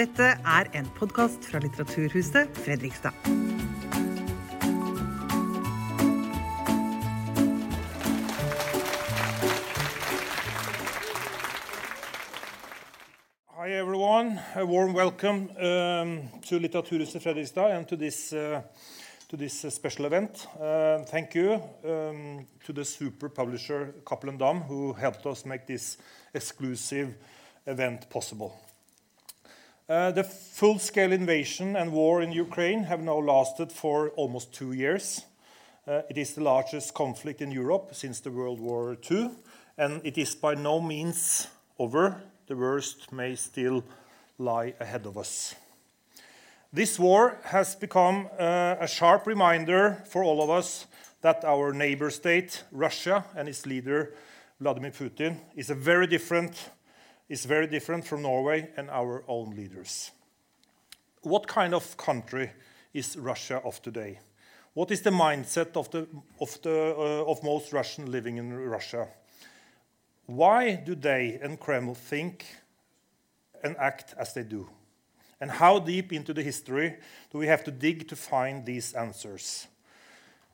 Dette er en podkast fra Litteraturhuset Fredrikstad. Hi everyone, a warm welcome um, to Litteraturhuset Fredrikstad and to this, uh, to this uh, special event. Uh, thank you um, to the super publisher Cappelen Dam who helped us make this exclusive event possible. Uh, the full-scale invasion and war in Ukraine have now lasted for almost two years. Uh, it is the largest conflict in Europe since the World War II, and it is by no means over. The worst may still lie ahead of us. This war has become uh, a sharp reminder for all of us that our neighbor state, Russia, and its leader, Vladimir Putin, is a very different is very different from Norway and our own leaders. What kind of country is Russia of today? What is the mindset of, the, of, the, uh, of most Russians living in Russia? Why do they and Kreml think and act as they do? And how deep into the history do we have to dig to find these answers?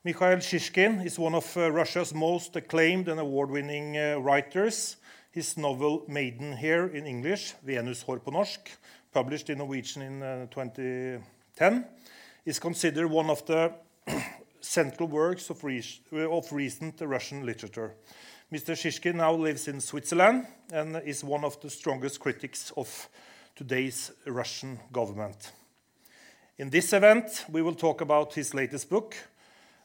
Mikhail Shishkin is one of uh, Russia's most acclaimed and award winning uh, writers. His novel Maiden Hair in English, Venus hår på norsk, published in Norwegian in uh, 2010, is considered one of the central works of, re of recent Russian literature. Mr. Shishkin now lives in Switzerland and is one of the strongest critics of today's Russian government. In this event, we will talk about his latest book,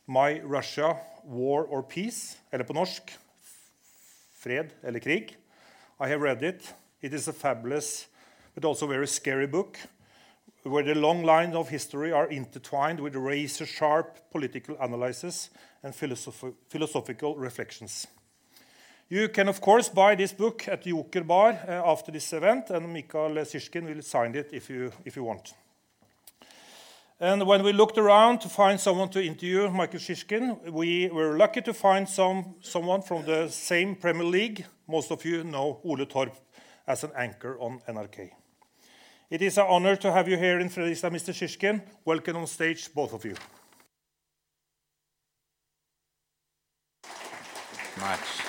My Russia, War or Peace, eller på norsk, Fred eller krig. I have read it. It is a fabulous but also very scary book where the long lines of history are intertwined with razor sharp political analysis and philosoph philosophical reflections. You can, of course, buy this book at Joker Bar uh, after this event, and Mikael Shishkin will sign it if you, if you want. And when we looked around to find someone to interview Michael Shishkin, we were lucky to find some, someone from the same Premier League. Most of you know Ole Torp as an anchor on NRK. It is an honor to have you here in Fredrikstad, Mr. Shishkin. Welcome on stage, both of you. Much.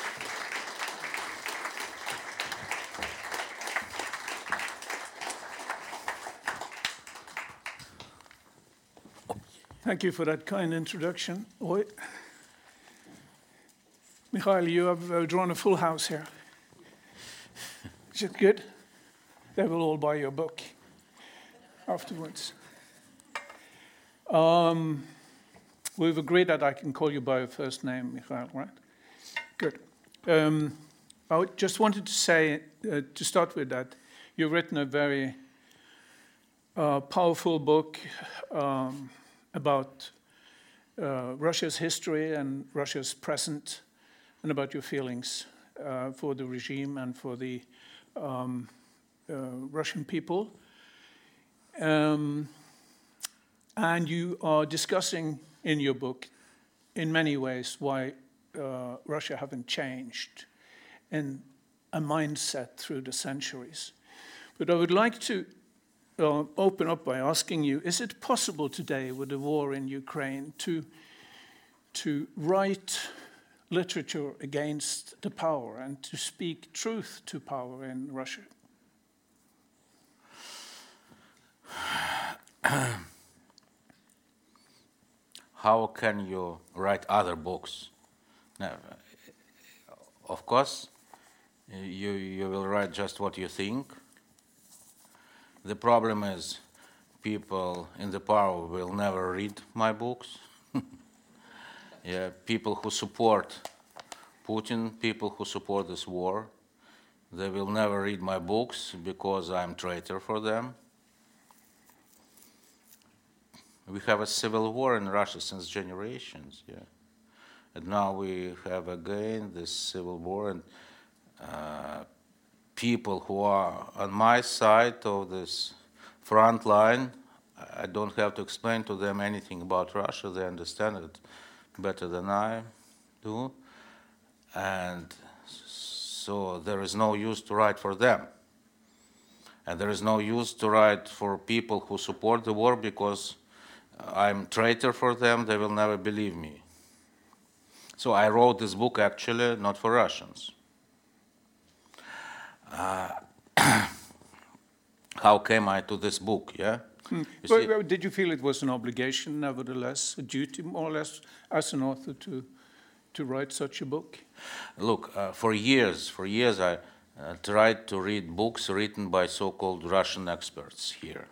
Thank you for that kind introduction. Oi. Mikhail, you have uh, drawn a full house here. Is it good? They will all buy your book afterwards. Um, we've agreed that I can call you by your first name, Mikhail, right? Good. Um, I just wanted to say, uh, to start with, that you've written a very uh, powerful book. Um, about uh, Russia's history and Russia's present, and about your feelings uh, for the regime and for the um, uh, Russian people. Um, and you are discussing in your book, in many ways, why uh, Russia haven't changed in a mindset through the centuries. But I would like to uh, open up by asking you is it possible today, with the war in Ukraine, to, to write literature against the power and to speak truth to power in Russia? How can you write other books? Of course, you, you will write just what you think the problem is people in the power will never read my books. yeah, people who support Putin, people who support this war, they will never read my books because I'm traitor for them. We have a civil war in Russia since generations, yeah. And now we have again this civil war, and uh, people who are on my side of this front line, I don't have to explain to them anything about Russia. They understand it better than I do. And so there is no use to write for them. And there is no use to write for people who support the war because I'm traitor for them, they will never believe me. So I wrote this book actually not for Russians. Uh, how came I to this book? Yeah. You Well, well, did you feel it was an obligation, nevertheless, a duty, more or less, as an author to, to write such a book? Look, uh, for years, for years, I uh, tried to read books written by so-called Russian experts here.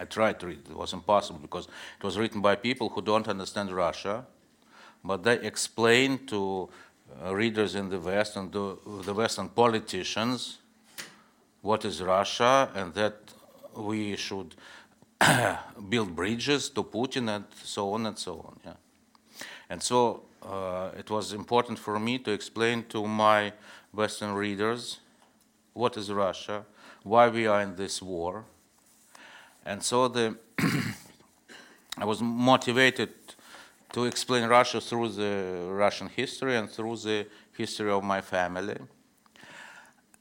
I tried to read; it was impossible because it was written by people who don't understand Russia, but they explain to uh, readers in the West and the, the Western politicians what is Russia and that we should build bridges to Putin and so on and so on. Yeah. And so uh, it was important for me to explain to my Western readers what is Russia, why we are in this war. And so the I was motivated to explain Russia through the Russian history and through the history of my family.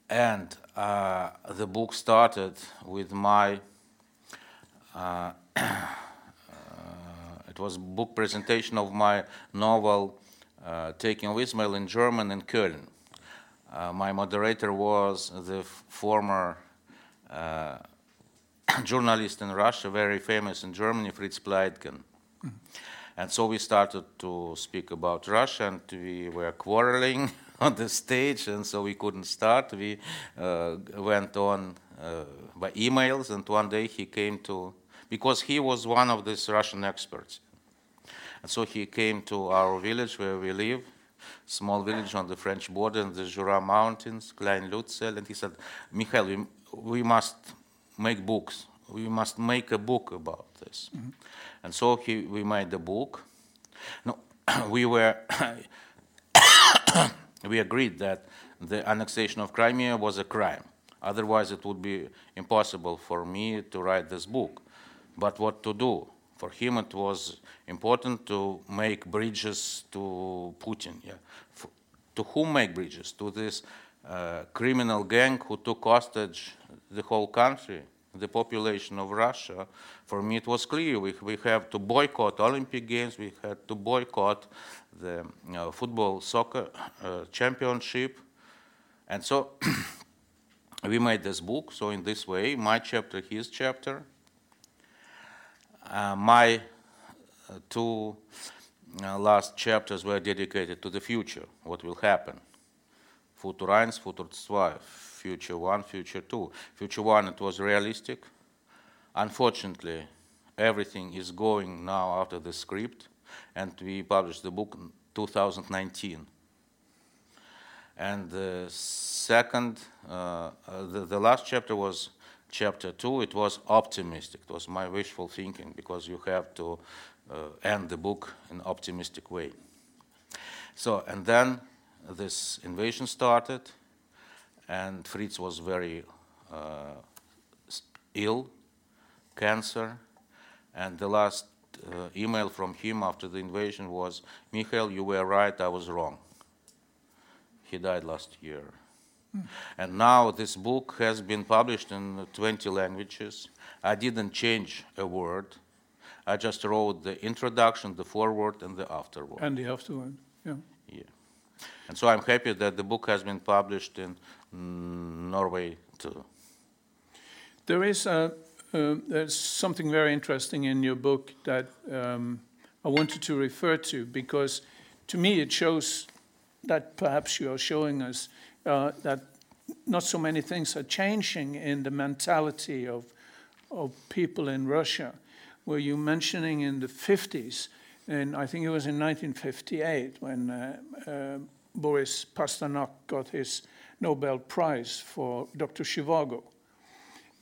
And uh, the book started with my uh, it was book presentation of my novel uh, Taking of Izmail in German in Köln. Uh, my moderator was the former uh, journalist in Russia, very famous in Germany, Fritz Pleitgen. And so we started to speak about Russia, and we were quarreling on the stage, and so we couldn't start. We uh, went on uh, by emails, and one day he came to, because he was one of these Russian experts. And so he came to our village where we live, small village on the French border in the Jura Mountains, Kleinlützel, and he said, Mikhail, we, we must make books. We must make a book about this. And so he, we made the book. No, we were, we agreed that the annexation of Crimea was a crime. Otherwise, it would be impossible for me to write this book. But what to do? For him, it was important to make bridges to Putin. Yeah. F- to whom make bridges? To this uh, criminal gang who took hostage the whole country, the population of Russia. For me, it was clear we, we have to boycott Olympic Games, we had to boycott the uh, football soccer uh, championship. And so we made this book. So, in this way, my chapter, his chapter, uh, my uh, two uh, last chapters were dedicated to the future, what will happen. Futur 1, Futur 2, Future 1, Future 2. Future 1, it was realistic. Unfortunately, everything is going now after the script, and we published the book in 2019. And the second, uh, uh, the, the last chapter was chapter two. It was optimistic. It was my wishful thinking because you have to uh, end the book in optimistic way. So, and then this invasion started, and Fritz was very uh, ill, cancer, and the last uh, email from him after the invasion was, Mikhail, you were right, I was wrong. He died last year. And now this book has been published in 20 languages. I didn't change a word. I just wrote the introduction, the foreword, and the afterword. And the afterword, yeah. Yeah. And so I'm happy that the book has been published in mm, Norway too. There is a, uh, there's something very interesting in your book that um, I wanted to refer to because to me it shows that perhaps you are showing us uh, that not so many things are changing in the mentality of, of people in Russia. Were you mentioning in the 50s, and I think it was in 1958 when uh, uh, Boris Pasternak got his Nobel Prize for Dr. Zhivago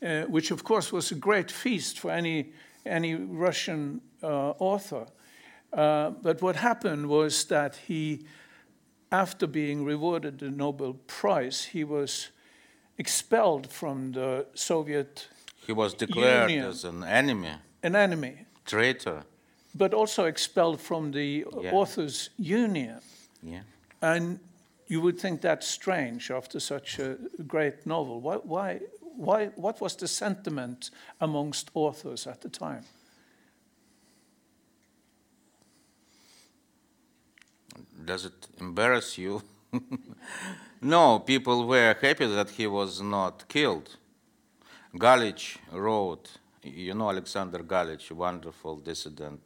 uh, which of course was a great feast for any, any Russian uh, author. Uh, but what happened was that he, after being rewarded the Nobel Prize, he was expelled from the Soviet, He was declared Union. as an enemy, an enemy, traitor. But also expelled from the Yeah. Authors' Union. Yeah. And you would think that's strange after such a great novel. Why, why, why, what was the sentiment amongst authors at the time? Does it embarrass you? no, people were happy that he was not killed. Galich wrote, you know Alexander Galich, wonderful dissident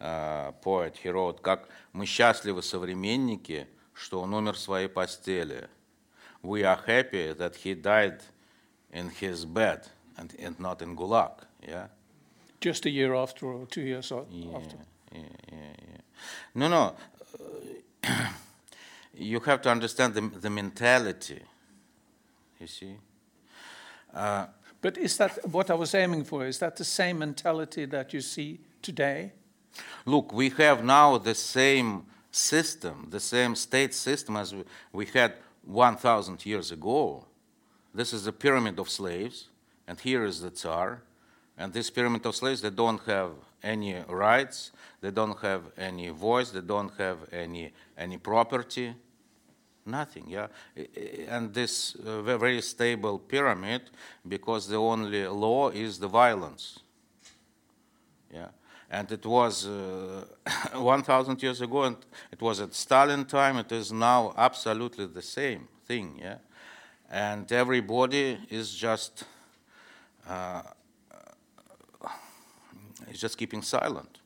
uh, poet, he wrote, как мы счастливы современники, что он умер в своей постели. We are happy that he died in his bed and, and not in Gulag. Yeah. Just a year after, or two years yeah, after. Yeah, yeah, yeah. No, no. you have to understand the, the mentality. You see. Uh, but is that what I was aiming for? Is that the same mentality that you see today? Look, we have now the same system, the same state system as we, had 1,000 years ago. This is the pyramid of slaves, and here is the Tsar. And this pyramid of slaves, they don't have any rights, they don't have any voice, they don't have any, any property, nothing, yeah? And this uh, very stable pyramid, because the only law is the violence, yeah? And it was uh, 1,000 years ago, and it was at Stalin time, it is now absolutely the same thing, yeah? and everybody is just uh, is just keeping silent.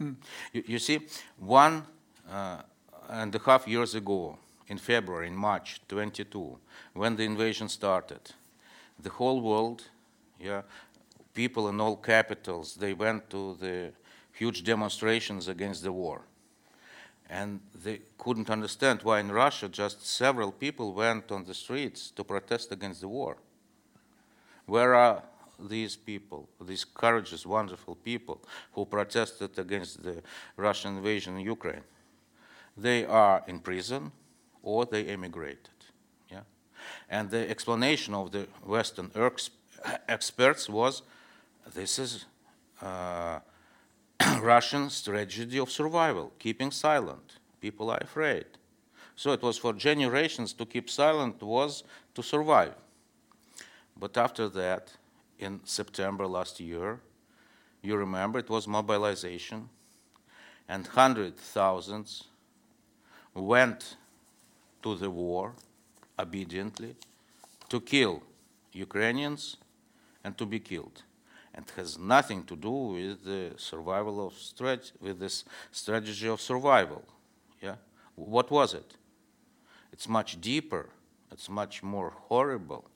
Mm. You, you, see, one uh, and a half years ago, in February, in March 22, when the invasion started, the whole world, yeah, people in all capitals, they went to the huge demonstrations against the war and they couldn't understand why in Russia just several people went on the streets to protest against the war. Where are these people, these courageous, wonderful people who protested against the Russian invasion in Ukraine? They are in prison or they emigrated. Yeah? And the explanation of the Western experts was this is uh, Russian strategy of survival, keeping silent. People are afraid. So it was for generations to keep silent was to survive. But after that, in September last year, you remember it was mobilization, and hundred thousands went to the war obediently to kill Ukrainians and to be killed and has nothing to do with the survival of strat- with this strategy of survival. Yeah, what was it? It's much deeper. It's much more horrible,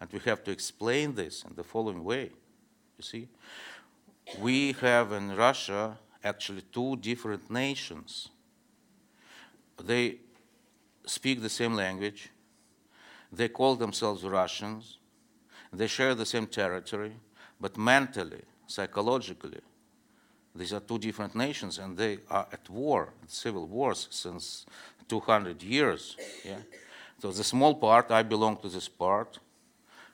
and we have to explain this in the following way. You see, we have in Russia actually two different nations. They speak the same language. They call themselves Russians. They share the same territory but mentally, psychologically, these are two different nations and they are at war, civil wars since 200 years. Yeah? So the small part, I belong to this part,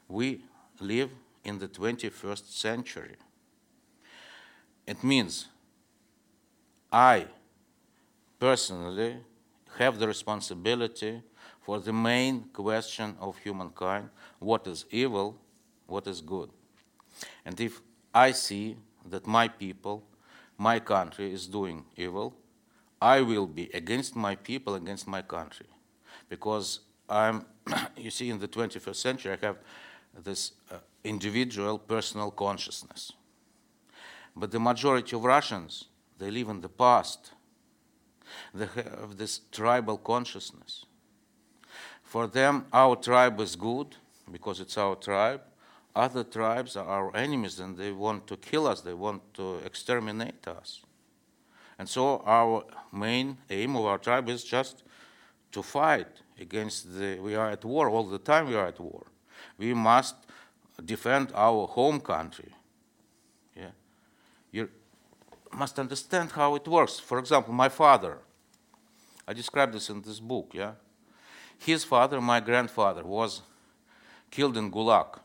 we live in the 21st century. It means I personally have the responsibility for the main question of humankind what is evil, what is good. And if I see that my people, my country is doing evil, I will be against my people, against my country. Because I'm, you see, in the 21st century, I have this uh, individual personal consciousness. But the majority of Russians, they live in the past. They have this tribal consciousness. For them, our tribe is good because it's our tribe, other tribes are our enemies and they want to kill us, they want to exterminate us. And so our main aim of our tribe is just to fight against the, we are at war all the time, we are at war. We must defend our home country. Yeah? You must understand how it works. For example, my father, I describe this in this book, yeah? His father, my grandfather, was killed in Gulag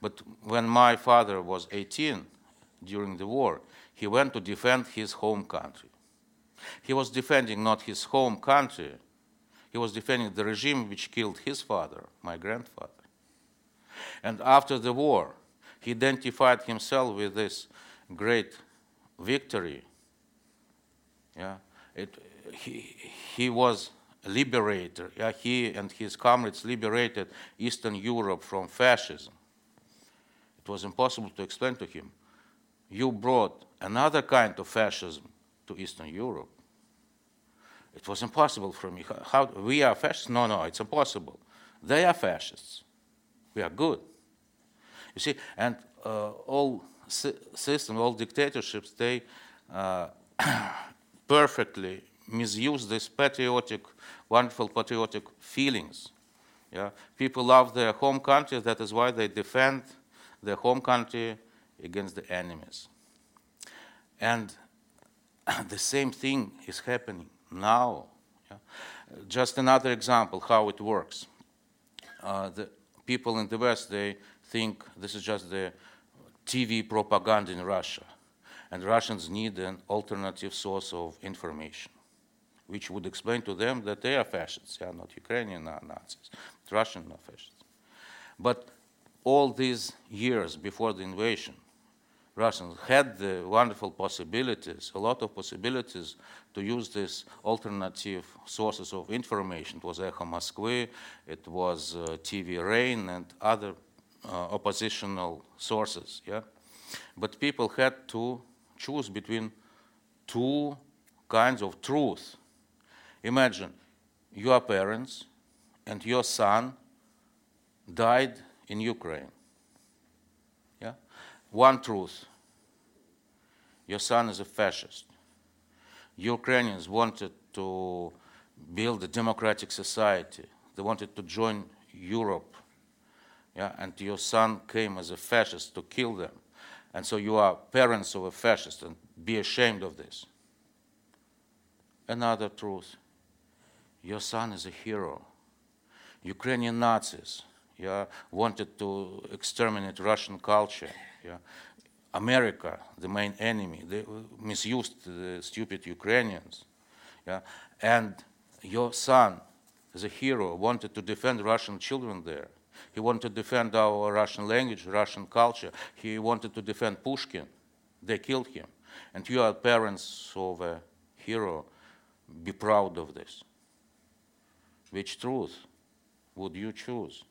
but when my father was 18 during the war, he went to defend his home country. He was defending not his home country, he was defending the regime which killed his father, my grandfather. And after the war, he identified himself with this great victory. Yeah, it, he, he was a liberator. Yeah, he and his comrades liberated Eastern Europe from fascism. It was impossible to explain to him. You brought another kind of fascism to Eastern Europe. It was impossible for me. How we are fascists? No, no, it's impossible. They are fascists. We are good. You see, and uh, all systems, all dictatorships, they uh, perfectly misuse these patriotic, wonderful patriotic feelings. Yeah, people love their home country. That is why they defend their home country against the enemies. And the same thing is happening now. Yeah? Just another example how it works. Uh, the people in the West they think this is just the TV propaganda in Russia, and Russians need an alternative source of information, which would explain to them that they are fascists, they are not Ukrainian Nazis, but Russian fascists. But all these years before the invasion, Russians had the wonderful possibilities, a lot of possibilities to use these alternative sources of information. It was Echo Moskvy, it was uh, TV Rain, and other Uh, oppositional sources. Yeah, but people had to choose between two kinds of truth. Imagine your parents and your son died in Ukraine. Yeah? One truth your son is a fascist. Ukrainians wanted to build a democratic society, they wanted to join Europe. Yeah? And your son came as a fascist to kill them. And so you are parents of a fascist and be ashamed of this. Another truth your son is a hero. Ukrainian Nazis yeah, wanted to exterminate Russian culture. Yeah. America, the main enemy, they misused the stupid Ukrainians. Yeah. And your son, as a hero, wanted to defend Russian children there. He wanted to defend our Russian language, Russian culture. He wanted to defend Pushkin. They killed him. And you are parents of a hero. Be proud of this. Which truth would you choose?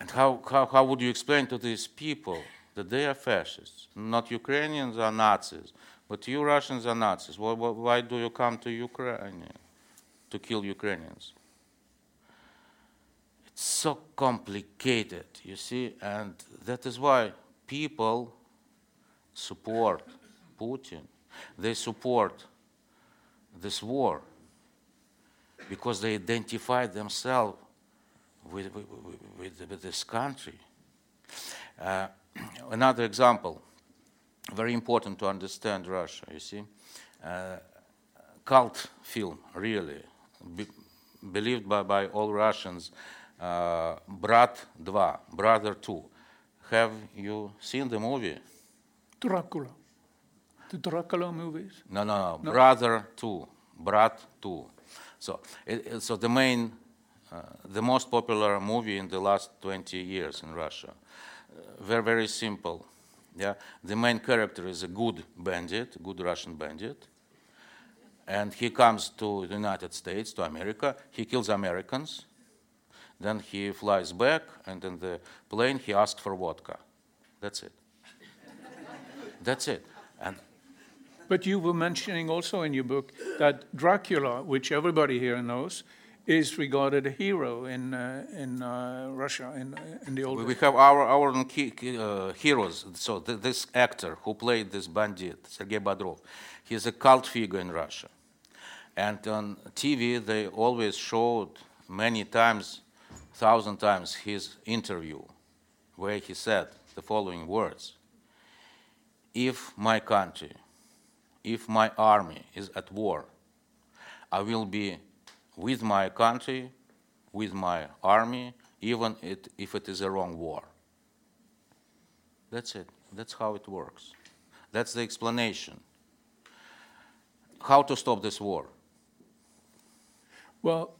And how, how, how would you explain to these people that they are fascists? Not Ukrainians are Nazis, but you Russians are Nazis. Why, why, why do you come to Ukraine to kill Ukrainians? So complicated, you see, and that is why people support Putin. They support this war because they identify themselves with, with, with, with this country. Uh, another example, very important to understand Russia, you see. Uh, cult film, really, be, believed by, by all Russians, uh, Brat 2, Brother 2. Have you seen the movie? Dracula. The Dracula movies? No, no, no. no. Brother 2, Brat 2. So, it, it, so the main, uh, the most popular movie in the last 20 years in Russia. Uh, very, very simple. Yeah, the main character is a good bandit, good Russian bandit, and he comes to the United States, to America. He kills Americans. Then he flies back, and in the plane he asks for vodka. That's it. That's it. And but you were mentioning also in your book that Dracula, which everybody here knows, is regarded a hero in uh, in uh, Russia in in the old. We have our our own key, uh, heroes. So th this actor who played this bandit, Sergei Bodrov, he's a cult figure in Russia, and on TV they always showed many times, thousand times his interview, where he said the following words: "If my country." if my army is at war, I will be with my country, with my army, even it, if it is a wrong war. That's it. That's how it works. That's the explanation. How to stop this war? Well,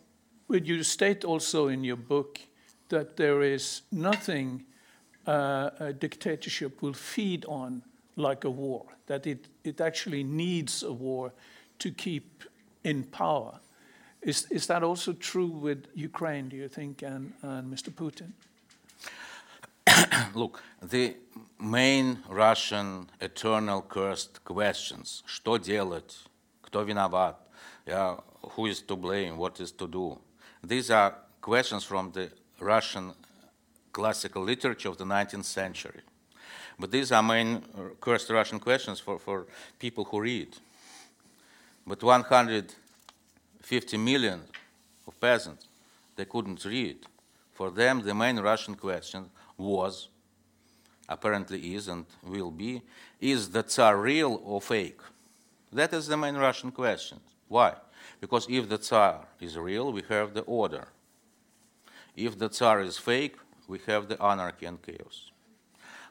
would you state also in your book that there is nothing uh, a dictatorship will feed on like a war, that it, it actually needs a war to keep in power. Is, is that also true with Ukraine, do you think, and, and Mr. Putin? Look, the main Russian eternal cursed questions, что делать, кто виноват, yeah, who is to blame, what is to do, these are questions from the Russian classical literature of the 19th century. But these are main uh, cursed Russian questions for, for people who read. But 150 million of peasants, they couldn't read. For them, the main Russian question was, apparently is and will be, is the Tsar real or fake? That is the main Russian question. Why? Because if the Tsar is real, we have the order. If the Tsar is fake, we have the anarchy and chaos.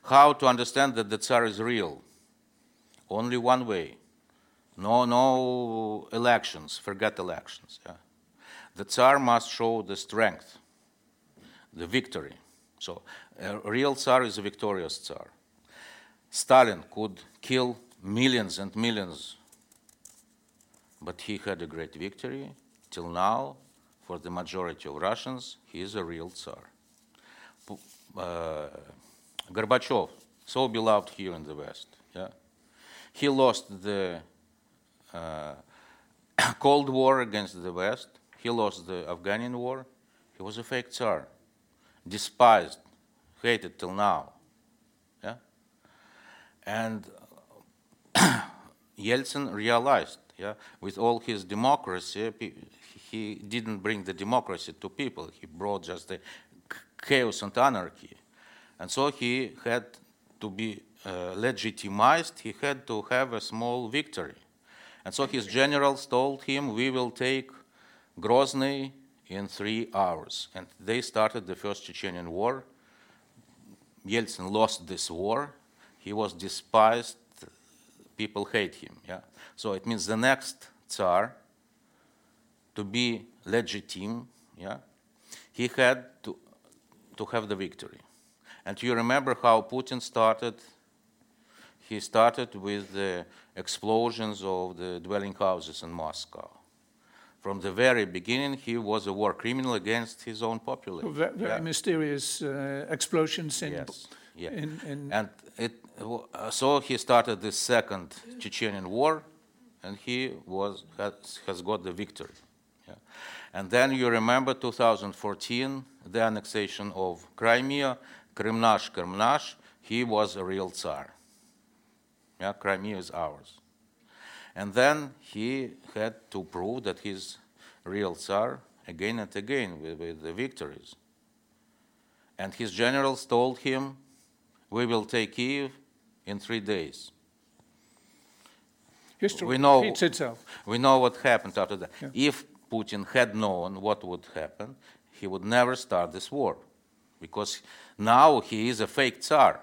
How to understand that the Tsar is real? Only one way. No, no elections, forget elections. Yeah. The Tsar must show the strength, the victory. So a real Tsar is a victorious Tsar. Stalin could kill millions and millions, but he had a great victory. Till now, for the majority of Russians, he is a real Tsar. Uh, Gorbachev, so beloved here in the West, yeah? he lost the uh, Cold War against the West, he lost the Afghani war, he was a fake Tsar, despised, hated till now. Yeah? And Yeltsin realized, yeah, with all his democracy, he didn't bring the democracy to people. He brought just the chaos and anarchy. And so he had to be uh, legitimized, he had to have a small victory. And so his generals told him, We will take Grozny in three hours. And they started the First Chechenian War. Yeltsin lost this war. He was despised. People hate him. Yeah? So it means the next Tsar, to be legitimate, yeah, he had to, to have the victory. And you remember how Putin started? He started with the explosions of the dwelling houses in Moscow. From the very beginning, he was a war criminal against his own population. Very, very yeah. mysterious uh, explosions in, yes. Yeah. in, in and it, uh, so he started the second Chechenian war, and he was has, has got the victory. Yeah. And then you remember 2014, the annexation of Crimea, Krimnash, Krimnash, he was a real Tsar. Yeah, Crimea is ours. And then he had to prove that he's real Tsar again and again with, with the victories. And his generals told him, We will take Kiev in three days. History we know, repeats itself. We know what happened after that. Yeah. If Putin had known what would happen, he would never start this war because now he is a fake Tsar.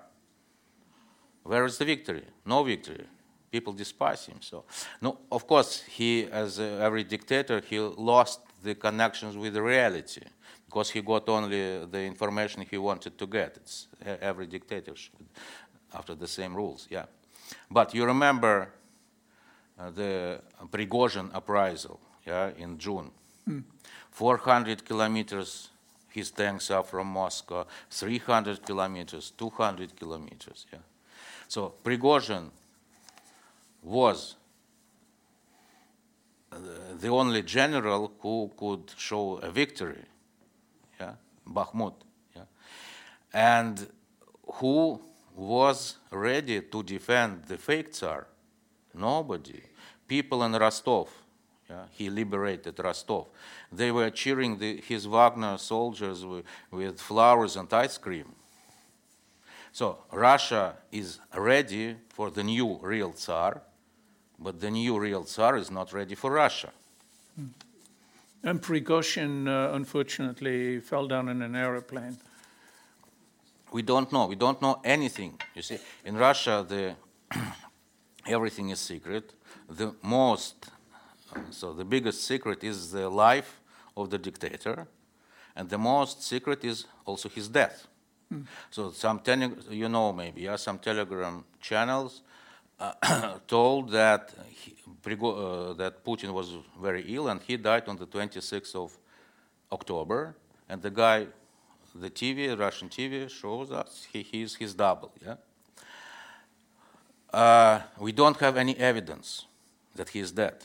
Where is the victory? No victory. People despise him. So, no, of course, he, as every dictator, he lost the connections with reality because he got only the information he wanted to get. It's every dictator after the same rules. Yeah, but you remember uh, the Prigozhin uprisal, yeah, in June. Mm. 400 kilometers his tanks are from Moscow, 300 kilometers, 200 kilometers. Yeah. So Prigozhin was the only general who could show a victory, Bakhmut, yeah, and who was ready to defend the fake Tsar? Nobody. People in Rostov, yeah, he liberated Rostov. They were cheering the, his Wagner soldiers with, with flowers and ice cream. So Russia is ready for the new real Tsar, but the new real Tsar is not ready for Russia. Hmm. And Prigozhin, uh, unfortunately, fell down in an aeroplane. We don't know. We don't know anything. You see, in Russia, the everything is secret. The most, so the biggest secret is the life of the dictator, and the most secret is also his death. So some tele- you know maybe yeah some Telegram channels uh, told that he, Prigo- uh, that Putin was very ill and he died on the 26th of October, and the guy, the TV, Russian TV shows us he, he's his double. Yeah. Uh, we don't have any evidence that he is dead,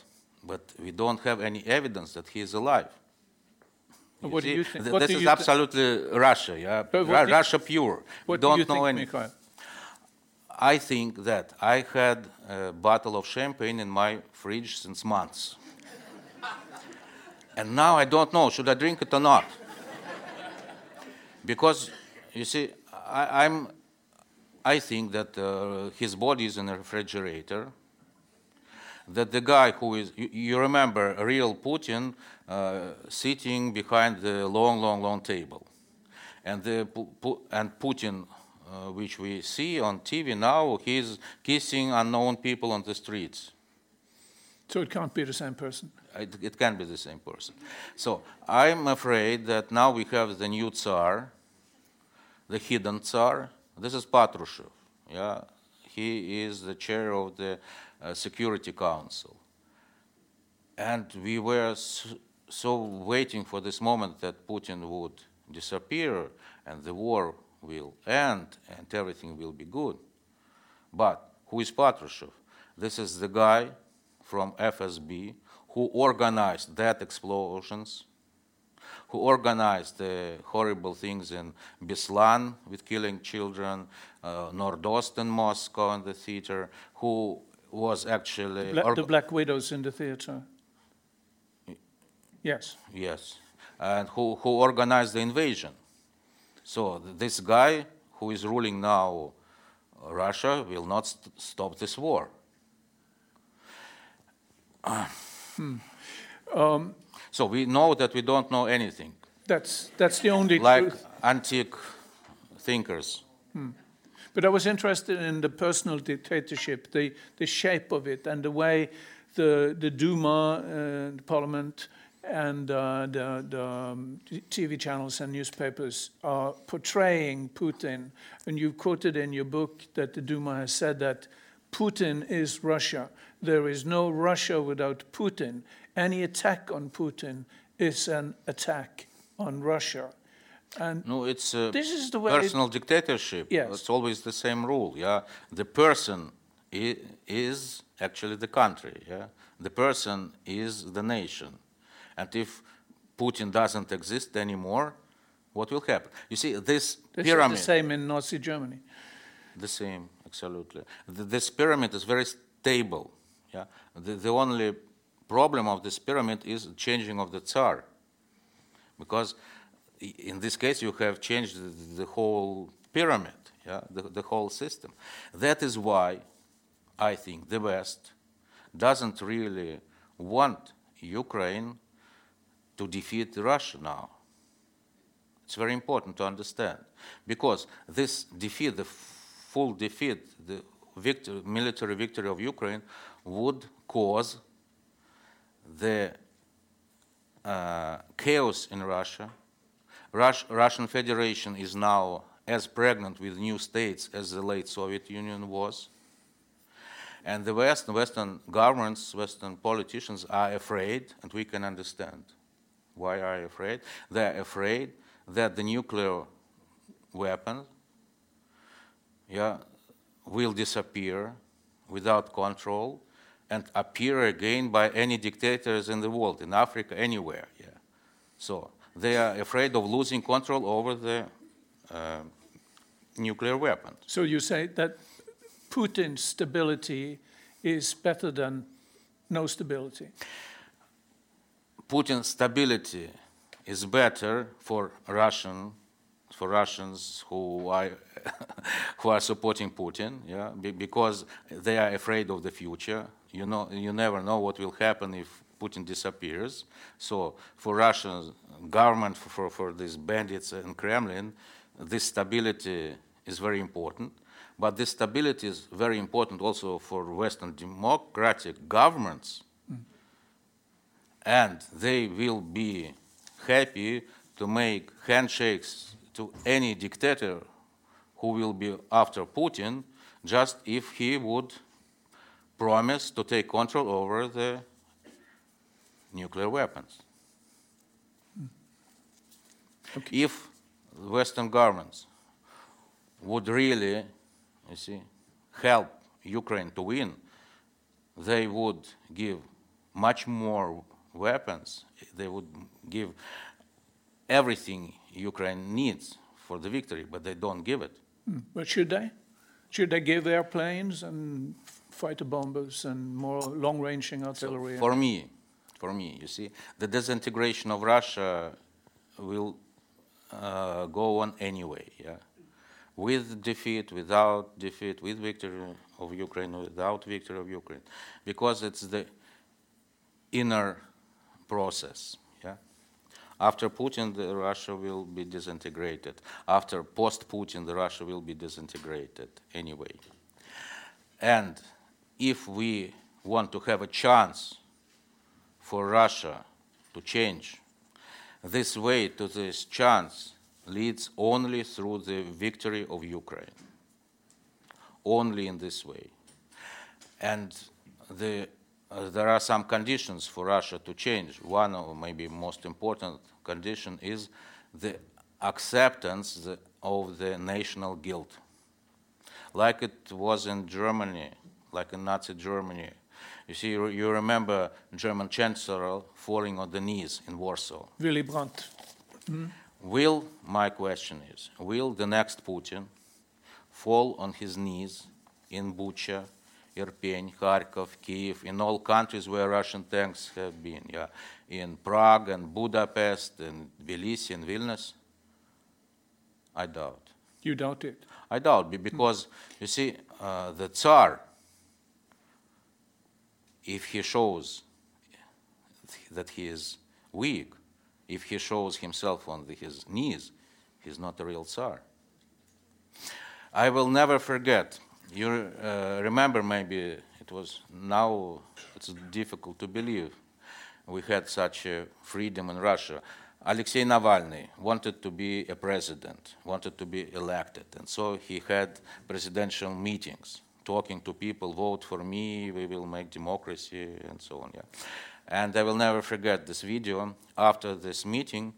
but we don't have any evidence that he is alive. What do you think? th- this is you absolutely Russia, yeah, But what Ru- Russia pure. we What don't do you know think, anything. Mikhail? I think that I had a bottle of champagne in my fridge since months. and now I don't know, should I drink it or not? because, you see, I, I'm, I think that uh, his body is in a refrigerator. That the guy who is, you, you remember, real Putin uh, sitting behind the long, long, long table. And, the, and Putin, uh, which we see on TV now, he's kissing unknown people on the streets. So it can't be the same person. It, it can be the same person. So I'm afraid that now we have the new Tsar, the hidden Tsar. This is Patrushev. Yeah, he is the chair of the uh, Security Council. And we were s- so waiting for this moment that Putin would disappear and the war will end and everything will be good. But who is Patrushev? This is the guy from FSB who organized that explosions, who organized the horrible things in Beslan with killing children, uh, Nordost in Moscow in the theater, who was actually Bla- org- the Black Widows in the theater. Yes. Yes, and who, who organized the invasion. So this guy who is ruling now uh, Russia will not st- stop this war. so we know that we don't know anything, That's, that's the only like truth. antique thinkers. But I was interested in the personal dictatorship, the, the shape of it, and the way the, the Duma, uh, the parliament, and uh, the, the um, TV channels and newspapers are portraying Putin. And you quoted in your book that the Duma has said that Putin is Russia. There is no Russia without Putin. Any attack on Putin is an attack on Russia. And No, it's a This is the way it- personal dictatorship. Yes. It's always the same rule. Yeah, the person is actually the country. Yeah, the person is the nation, and if Putin doesn't exist anymore, what will happen? You see, this this pyramid. is the same in Nazi Germany. The same, absolutely. Th- This pyramid is very stable. Yeah? The, the only problem of this pyramid is changing of the Tsar. Because in this case, you have changed the, the whole pyramid, yeah? the, the whole system. That is why I think the West doesn't really want Ukraine to defeat Russia now. It's very important to understand because this defeat, the full defeat, the victory, military victory of Ukraine would cause the uh, chaos in Russia. Rus- Russian Federation is now as pregnant with new states as the late Soviet Union was. And the West, Western governments, Western politicians are afraid, and we can understand why are you afraid? They're afraid that the nuclear weapon yeah, will disappear without control and appear again by any dictators in the world, in Africa, anywhere. Yeah. So they are afraid of losing control over the uh, nuclear weapon. So you say that Putin's stability is better than no stability. Putin's stability is better for Russian, for Russians who are who are supporting Putin, yeah, be- because they are afraid of the future. You know, you never know what will happen if Putin disappears. So for Russian government, for, for, for these bandits in Kremlin, this stability is very important. But this stability is very important also for Western democratic governments and they will be happy to make handshakes to any dictator who will be after Putin just if he would promise to take control over the nuclear weapons. Okay. If Western governments would really, you see, help Ukraine to win, they would give much more weapons. They would give everything Ukraine needs for the victory, but they don't give it. But should they? Should they give airplanes and fighter bombers and more long-ranging artillery? For me, for me, you see, the disintegration of Russia will uh, go on anyway. Yeah, with defeat, without defeat, with victory of Ukraine, without victory of Ukraine, because it's the inner process. Yeah. After Putin, the Russia will be disintegrated. After post-Putin, the Russia will be disintegrated anyway. And if we want to have a chance for Russia to change, this way to this chance leads only through the victory of Ukraine. Only in this way. And the, uh, there are some conditions for Russia to change. One of maybe most important condition is the acceptance the, of the national guilt. Like it was in Germany, like in Nazi Germany. You see, you, remember German Chancellor falling on the knees in Warsaw. Willy Brandt. Will, my question is, will the next Putin fall on his knees in Bucha, Irpin, Kharkov, Kiev, in all countries where Russian tanks have been, yeah, in Prague and Budapest and Tbilisi and Vilnius? I doubt. You doubt it? I doubt be- because you see, uh, the Tsar, if he shows that he is weak, if he shows himself on the, his knees, he's not a real Tsar. I will never forget. You uh, remember maybe it was now it's difficult to believe we had such a freedom in Russia. Alexei Navalny wanted to be a president, wanted to be elected, and so he had presidential meetings, talking to people, vote for me, we will make democracy, and so on. Yeah. And I will never forget this video. After this meeting,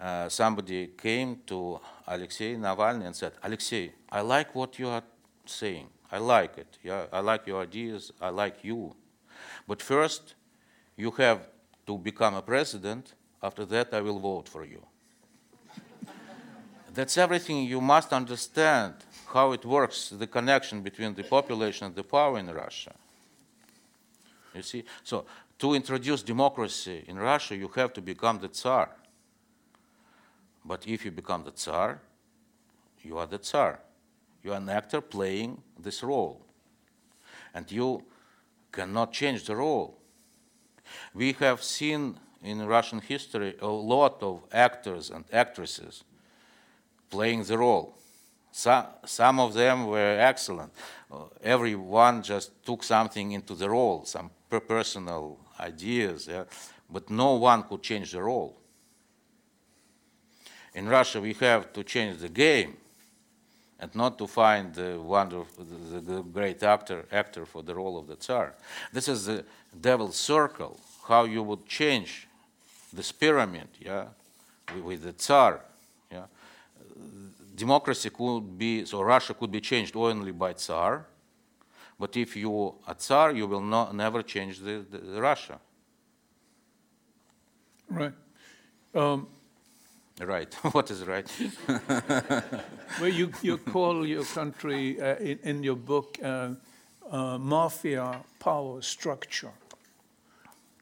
uh, somebody came to Alexei Navalny and said, Alexei, I like what you are saying. I like it. Yeah, I like your ideas. I like you. But first, you have to become a president. After that, I will vote for you. That's everything you must understand how it works, the connection between the population and the power in Russia. You see? So, to introduce democracy in Russia, you have to become the Tsar. But if you become the Tsar, you are the Tsar. You are an actor playing this role. And you cannot change the role. We have seen in Russian history a lot of actors and actresses playing the role. Some, some of them were excellent. Uh, everyone just took something into the role, some per- personal ideas, yeah? but no one could change the role. In Russia, we have to change the game and not to find the wonderful, the, the great actor, actor for the role of the Tsar. This is the devil's circle, how you would change this pyramid, yeah, with, the Tsar, yeah. Democracy could be, so Russia could be changed only by Tsar, but if you are Tsar, you will not, never change the, the, the Russia. Right. Um, Right. what is right? well, you, you call your country uh, in, in your book uh, uh, mafia power structure.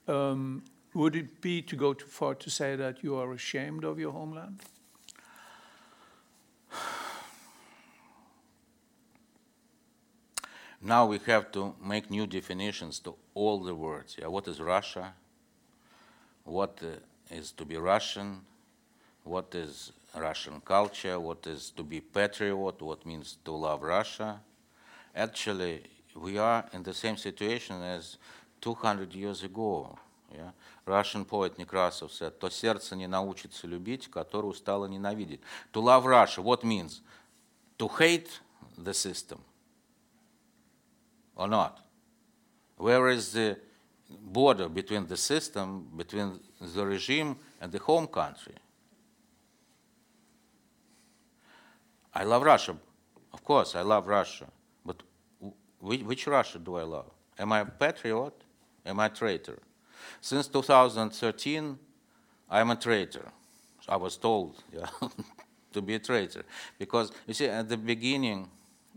Um, would it be to go too far to say that you are ashamed of your homeland? Now we have to make new definitions to all the words. Yeah, what is Russia? What uh, is to be Russian? What is Russian culture? What is to be patriot? What means to love Russia? Actually, we are in the same situation as 200 years ago. Yeah? Russian poet Nekrasov said, «То сердце не научится любить, которое устало ненавидеть». To love Russia, what means? To hate the system or not? Where is the border between the system, between the regime and the home country? I love Russia. Of course, I love Russia. But which Russia do I love? Am I a patriot? Am I a traitor? Since 2013, I'm a traitor. I was told yeah, to be a traitor. Because, you see, at the beginning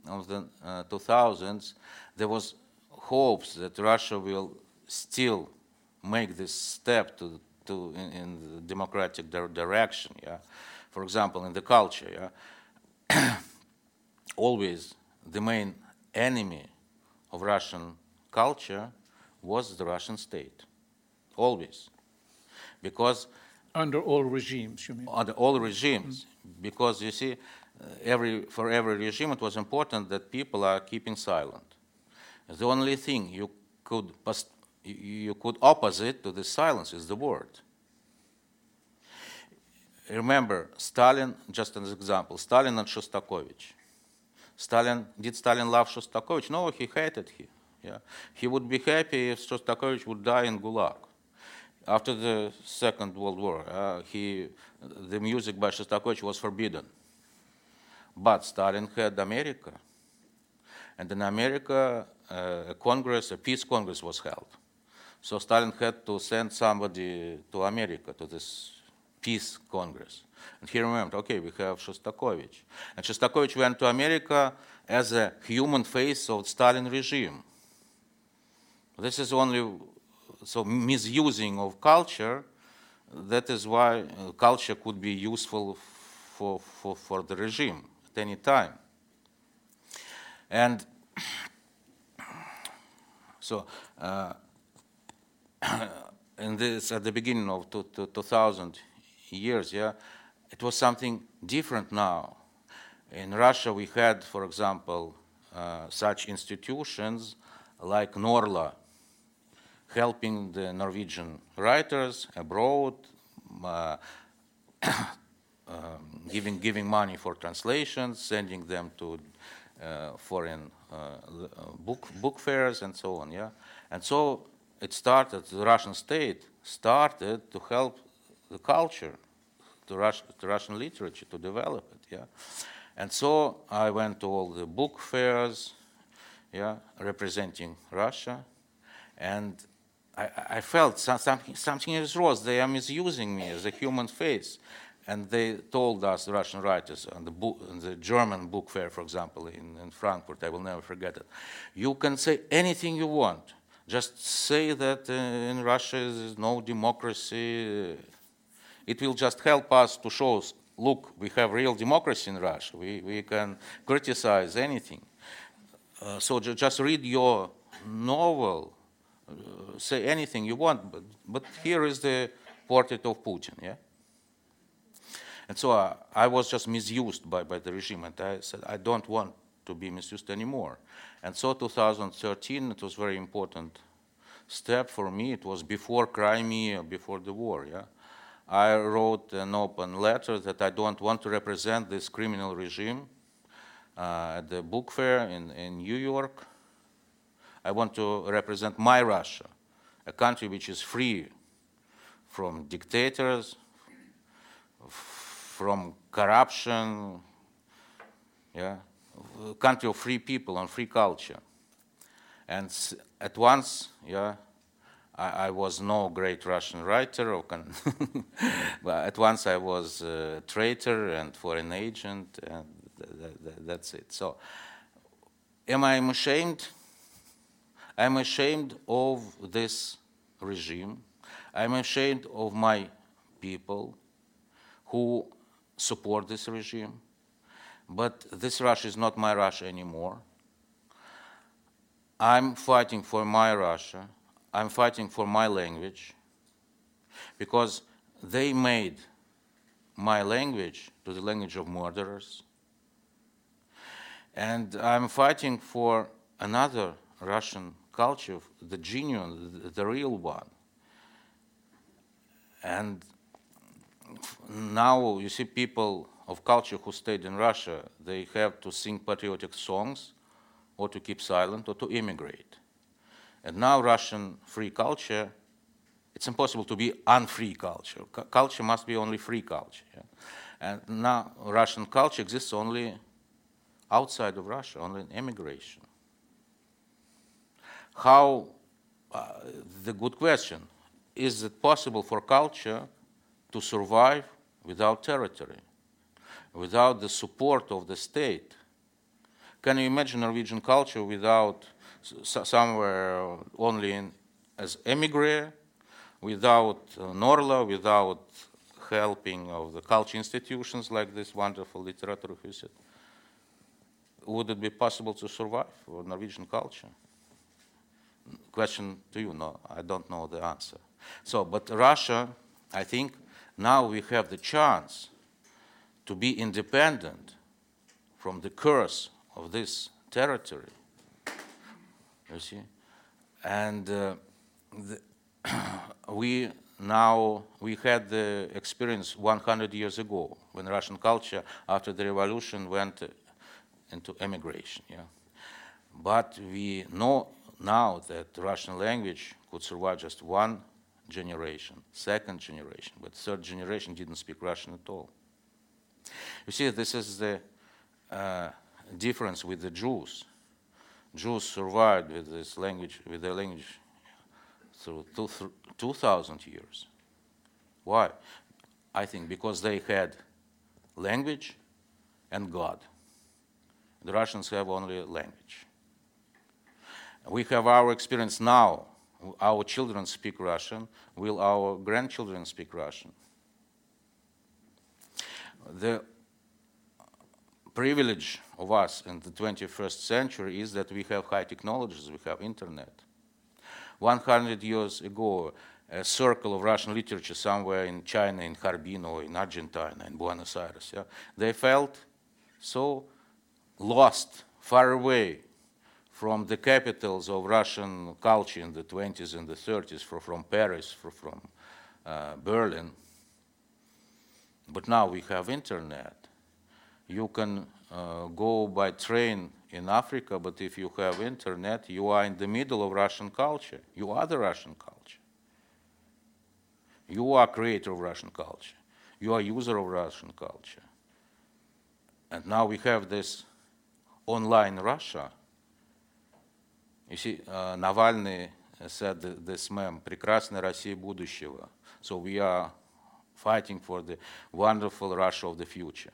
of the uh, 2000s, there was hopes that Russia will still make this step to, to in, in the democratic di- direction. Yeah, for example, in the culture. Yeah, always the main enemy of Russian culture was the Russian state. Always, because Under all regimes, you mean? under all regimes because you see every for every regime it was important that people are keeping silent the only thing you could you could opposite to the silence is the word remember stalin just as an example stalin and shostakovich stalin did stalin love shostakovich no he hated him yeah he would be happy if shostakovich would die in gulag after the Second World War, uh, he, the music by Shostakovich was forbidden. But Stalin had America. And in America, uh, a Congress, a peace Congress was held. So Stalin had to send somebody to America, to this peace Congress. And he remembered, okay, we have Shostakovich. And Shostakovich went to America as a human face of the Stalin regime. This is only so misusing of culture. That is why uh, culture could be useful for, for, for the regime at any time. And so, uh, in this at the beginning of two, two, 2000 years, yeah, it was something different now. In Russia, we had, for example, uh, such institutions like Norla, helping the Norwegian writers abroad, uh, um, giving giving money for translations, sending them to uh, foreign uh, uh, book book fairs and so on. Yeah, and so it started. The Russian state started to help the culture, the, Rus- the Russian literature to develop it. Yeah, and so I went to all the book fairs, yeah, representing Russia, and I, I felt some, something, something is wrong. They are misusing me as a human face. And they told us, the Russian writers, on the, book, on the German book fair, for example, in, in Frankfurt, I will never forget it. You can say anything you want. Just say that uh, in Russia there is no democracy. It will just help us to show, look, we have real democracy in Russia. We, we can criticize anything. Uh, so ju- just read your novel, uh, say anything you want, but, but here is the portrait of Putin, yeah? And so uh, I was just misused by, by the regime, and I said, I don't want to be misused anymore. And so 2013, it was very important step for me. It was before Crimea, before the war, yeah? I wrote an open letter that I don't want to represent this criminal regime uh, at the book fair in, in New York. I want to represent my Russia, a country which is free from dictators, from corruption, yeah, a country of free people and free culture. And at once, yeah, I, I was no great Russian writer, or but at once I was a traitor and foreign agent, and th- th- that's it. So, am I ashamed? I'm ashamed of this regime. I'm ashamed of my people who support this regime. But this Russia is not my Russia anymore. I'm fighting for my Russia. I'm fighting for my language because they made my language to the language of murderers. And I'm fighting for another Russian culture, the genuine, the, the real one. And now you see people of culture who stayed in Russia, they have to sing patriotic songs or to keep silent or to immigrate. And now Russian free culture, it's impossible to be unfree culture. C- culture must be only free culture. Yeah? And now Russian culture exists only outside of Russia, only in immigration. How, uh, the good question, is it possible for culture to survive without territory, without the support of the state? Can you imagine Norwegian culture without s- somewhere only in, as emigre, without uh, Norla, without helping of the culture institutions like this wonderful literature visit? Would it be possible to survive for Norwegian culture? Question to you, no, I don't know the answer. So, but Russia, I think now we have the chance to be independent from the curse of this territory. You see? And uh, the we now, we had the experience 100 years ago when Russian culture, after the revolution, went uh, into emigration. Yeah? But we know now that Russian language could survive just one generation, second generation, but third generation didn't speak Russian at all. You see, this is the uh, difference with the Jews. Jews survived with this language, with their language through two, 2,000 years. Why? I think because they had language and God. The Russians have only language. We have our experience now. Our children speak Russian. Will our grandchildren speak Russian? The privilege of us in the 21st century is that we have high technologies, we have internet. 100 years ago, a circle of Russian literature somewhere in China, in Harbin, or in Argentina, in Buenos Aires, yeah, they felt so lost, far away from the capitals of Russian culture in the 20s and the 30s, from, Paris, from, from uh, Berlin. But now we have internet. You can uh, go by train in Africa, but if you have internet, you are in the middle of Russian culture. You are the Russian culture. You are creator of Russian culture. You are user of Russian culture. And now we have this online Russia. You see, uh, Navalny said this meme, "Прекрасная Россия будущего." So we are fighting for the wonderful Russia of the future.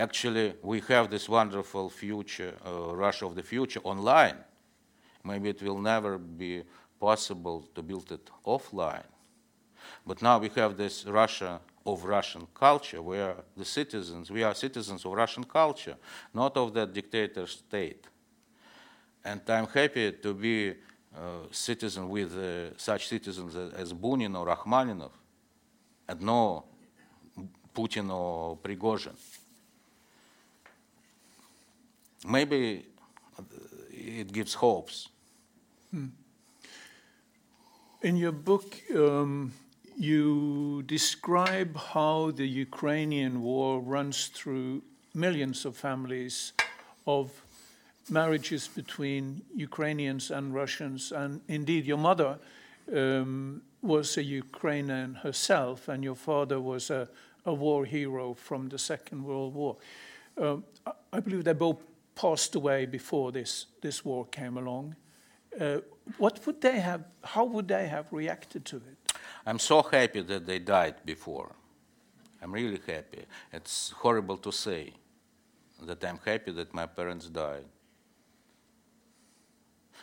Actually, we have this wonderful future, uh, Russia of the future online. Maybe it will never be possible to build it offline. But now we have this Russia of Russian culture, where the citizens, we are citizens of Russian culture, not of that dictator state. And I'm happy to be a citizen with uh, such citizens as Bunin or Rachmaninov, and no Putin or Prigozhin. Maybe it gives hopes. In your book, um, you describe how the Ukrainian war runs through millions of families of marriages between Ukrainians and Russians. And indeed, your mother um, was a Ukrainian herself, and your father was a, a war hero from the Second World War. I, I believe they both passed away before this, this war came along. Uh, what would they have, how would they have reacted to it? I'm so happy that they died before. I'm really happy. It's horrible to say that I'm happy that my parents died.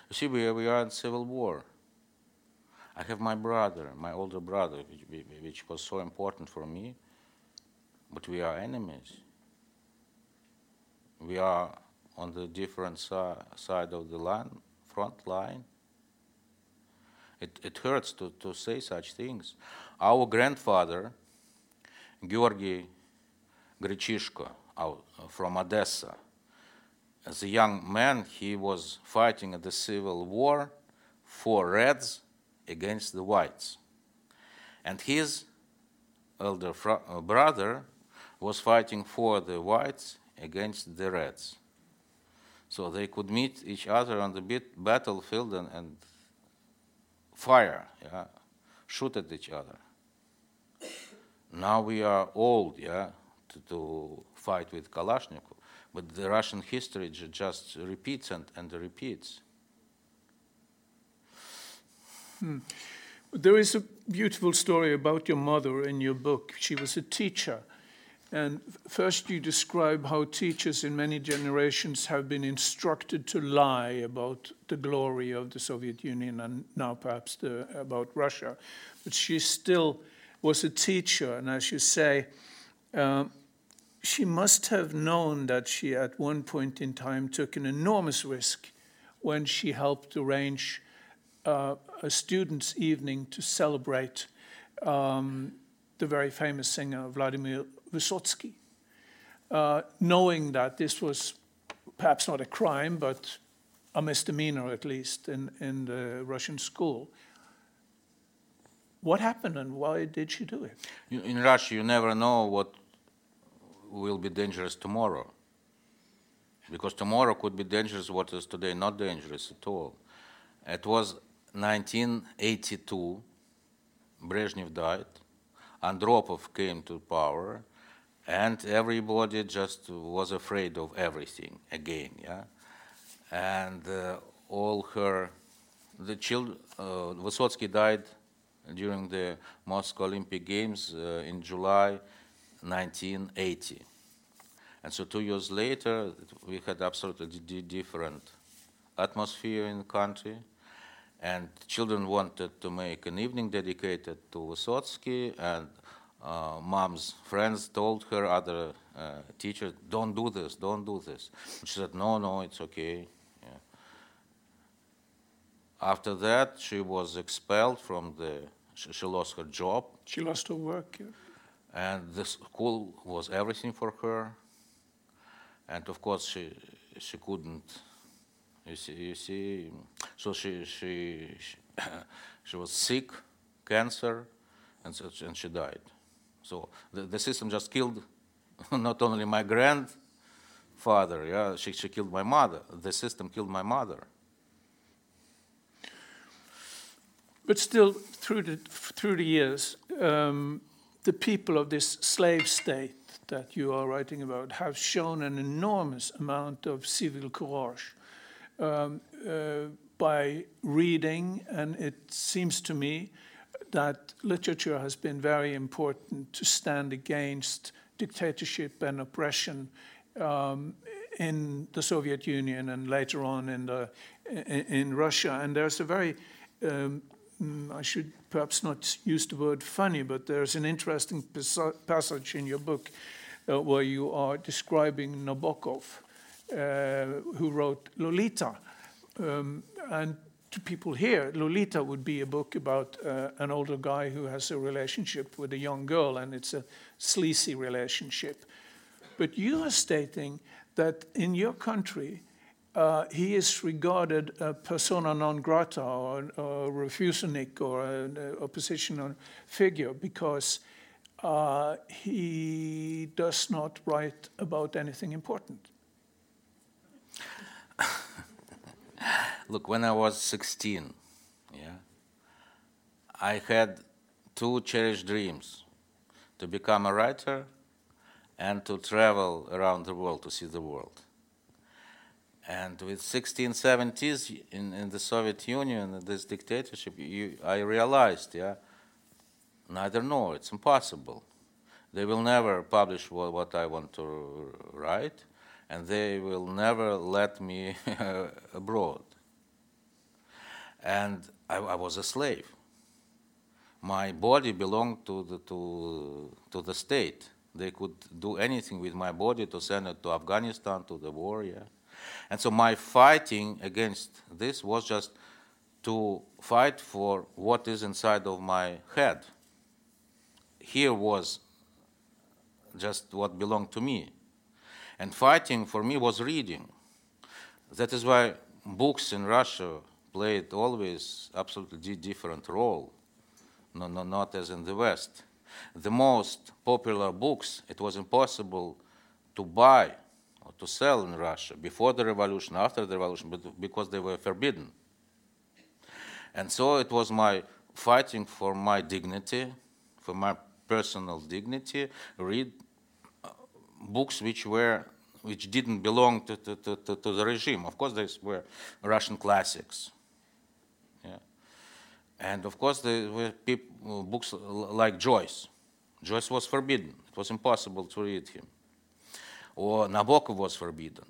You see, we, we are in civil war. I have my brother, my older brother, which, which was so important for me, but we are enemies. We are on the different si- side of the line, front line. It, it hurts to, to say such things. Our grandfather, Georgy Grichishko, out from Odessa, as a young man, he was fighting in the civil war for Reds against the Whites. And his elder uh, brother was fighting for the whites against the reds. So they could meet each other on the battlefield and, and fire, yeah, shoot at each other. Now we are old, yeah, to, to fight with Kalashnikov, but the Russian history just repeats and, and repeats. Hmm. There is a beautiful story about your mother in your book. She was a teacher and first, you describe how teachers in many generations have been instructed to lie about the glory of the Soviet Union and now perhaps the, about Russia. But she still was a teacher, and as you say, uh, she must have known that she at one point in time took an enormous risk when she helped arrange uh, a students' evening to celebrate um, the very famous singer Vladimir Vysotsky, uh, knowing that this was perhaps not a crime, but a misdemeanor at least in, in the Russian school. What happened and why did she do it? In Russia, you never know what will be dangerous tomorrow. Because tomorrow could be dangerous, what is today not dangerous at all. It was 1982, Brezhnev died, Andropov came to power, and everybody just was afraid of everything again, yeah. And uh, all her, the children, uh, Vysotsky died during the Moscow Olympic Games uh, in July 1980. And so two years later, we had absolutely different atmosphere in the country. And children wanted to make an evening dedicated to Vysotsky, and uh, mom's friends told her, other uh, teachers, don't do this, don't do this. She said, no, no, it's okay. Yeah. After that, she was expelled from the, she, she, lost her job. She lost her work, yeah. And the school was everything for her. And of course, she, she couldn't, you see, you see, so she, she, she, she was sick, cancer, and, so, and she died. So the, the system just killed not only my grandfather, yeah, she, she killed my mother. The system killed my mother. But still, through the, through the years, um, the people of this slave state that you are writing about have shown an enormous amount of civil courage um, uh, by reading, and it seems to me that literature has been very important to stand against dictatorship and oppression um, in the Soviet Union and later on in, the, in, in Russia. And there's a very, um, I should perhaps not use the word funny, but there's an interesting passage in your book uh, where you are describing Nabokov, uh, who wrote Lolita. Um, and to people here, Lolita would be a book about uh, an older guy who has a relationship with a young girl, and it's a sleazy relationship. But you are stating that in your country, uh, he is regarded a persona non grata or, a refusenik or an oppositional figure because uh, he does not write about anything important. Look, when I was 16, yeah, I had two cherished dreams to become a writer and to travel around the world to see the world. And with 1670s in, in the Soviet Union, this dictatorship, you, I realized, yeah, neither nor, it's impossible. They will never publish what, what I want to write, and they will never let me abroad and I, I, was a slave. My body belonged to the, to, to the state. They could do anything with my body to send it to Afghanistan, to the war, yeah. And so my fighting against this was just to fight for what is inside of my head. Here was just what belonged to me. And fighting for me was reading. That is why books in Russia played always absolutely different role no, no, not as in the West. The most popular books, it was impossible to buy or to sell in Russia before the revolution, after the revolution, but because they were forbidden. And so it was my fighting for my dignity, for my personal dignity, read uh, books which were which didn't belong to, to, to, to, the regime. Of course, these were Russian classics. And of course, there were people, books like Joyce. Joyce was forbidden. It was impossible to read him. Or Nabokov was forbidden.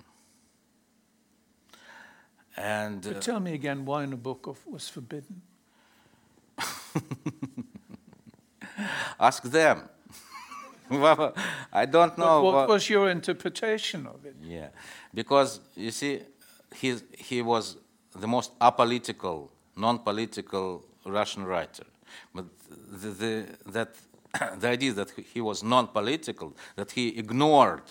And uh, tell me again why Nabokov was forbidden. Ask them. well, I don't know. What, what was your interpretation of it? Yeah, because you see, he he was the most apolitical, non-political Russian writer. But the, the, that the idea that he was non-political, that he ignored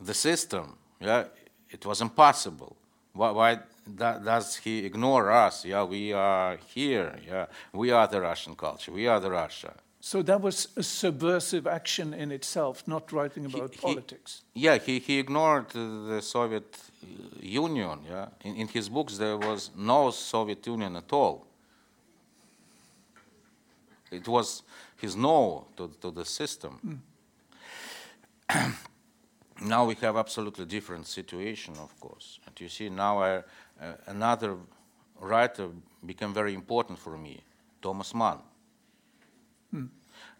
the system, yeah, it was impossible. Why, why does he ignore us? Yeah, we are here. Yeah, we are the Russian culture. We are the Russia. So that was a subversive action in itself, not writing about he, politics. He, yeah, he, he ignored the Soviet Union. Yeah, in, in his books there was no Soviet Union at all. It was his no to, to the system. Mm. now we have absolutely different situation, of course. And you see now I, uh, another writer became very important for me, Thomas Mann. Hmm.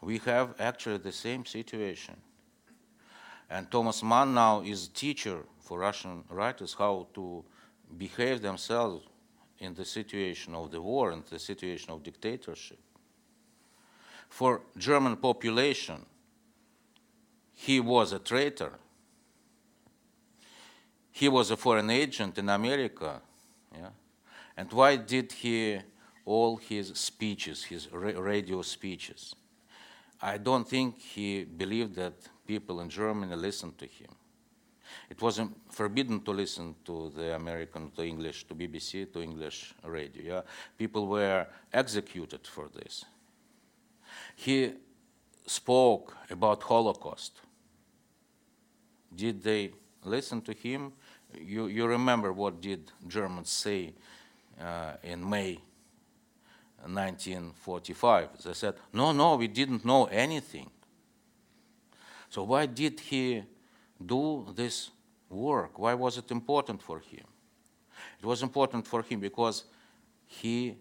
We have actually the same situation. And Thomas Mann now is a teacher for Russian writers how to behave themselves in the situation of the war and the situation of dictatorship. For German population, he was a traitor. He was a foreign agent in America. Yeah? And why did he all his speeches, his radio speeches. I don't think he believed that people in Germany listened to him. It was forbidden to listen to the American, to English, to BBC, to English radio. Yeah? People were executed for this. He spoke about Holocaust. Did they listen to him? You, you remember what did Germans say uh, in May 1945. They said, no, no, we didn't know anything. So why did he do this work? Why was it important for him? It was important for him because he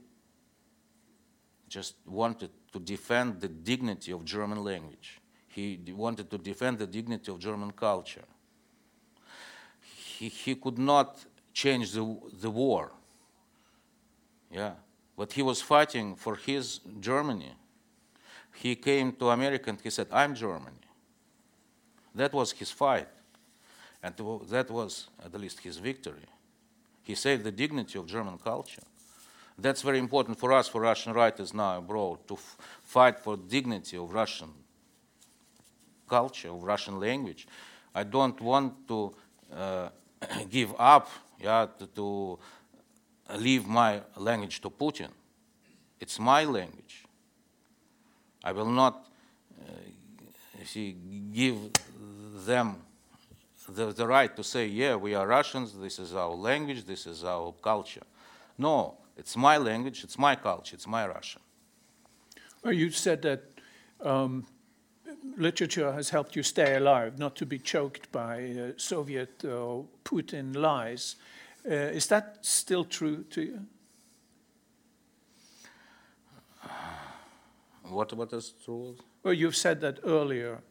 just wanted to defend the dignity of German language. He wanted to defend the dignity of German culture. He, he could not change the, the war. Yeah, but he was fighting for his Germany. He came to America and he said, I'm Germany. That was his fight. And that was at least his victory. He saved the dignity of German culture. That's very important for us, for Russian writers now abroad, to fight for dignity of Russian culture, of Russian language. I don't want to uh, give up yeah, to, to leave my language to Putin. It's my language. I will not uh, see, give them the, the right to say, yeah, we are Russians, this is our language, this is our culture. No, it's my language, it's my culture, it's my Russian. Well, you said that um, literature has helped you stay alive, not to be choked by uh, Soviet or Putin lies. Uh, is that still true to you? What, what is true? Well, you've said that earlier,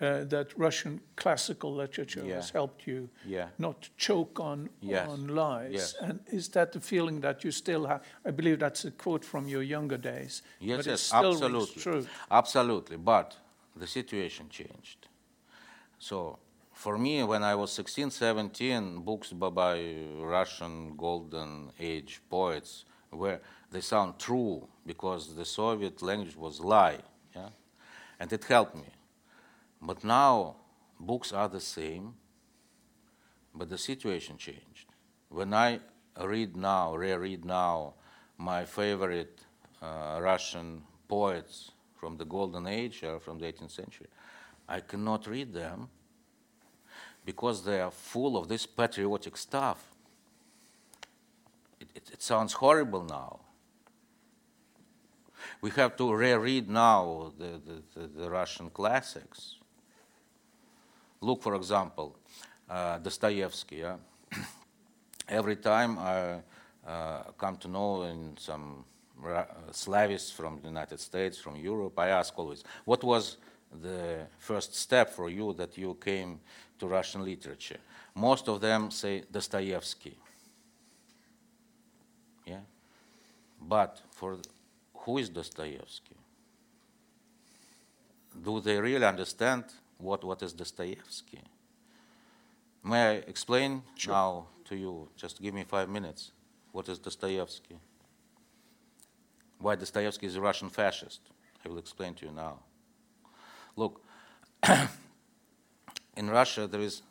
uh, that Russian classical literature yeah. has helped you yeah. not choke on, yes. on lies. Yes. And is that the feeling that you still have? I believe that's a quote from your younger days. Yes, but yes, still absolutely. True. Absolutely. But the situation changed. So for me, when I was 16, 17, books by, by Russian golden age poets where they sound true because the Soviet language was lie, yeah? and it helped me. But now books are the same, but the situation changed. When I read now, reread now, my favorite uh, Russian poets from the Golden Age or from the 18th century. I cannot read them because they are full of this patriotic stuff. It, it, it sounds horrible now. We have to reread now the, the, the, the Russian classics. Look, for example, uh, Dostoevsky. Yeah? Every time I uh, come to know in some Ra- Slavists from the United States, from Europe, I ask always, what was the first step for you that you came to Russian literature? Most of them say Dostoevsky. Yeah? But for who is Dostoevsky? Do they really understand what, what is Dostoevsky? May I explain now to you? Just give me five minutes. What is Dostoevsky? Why Dostoevsky is a Russian fascist? I will explain to you now. Look, in Russia there is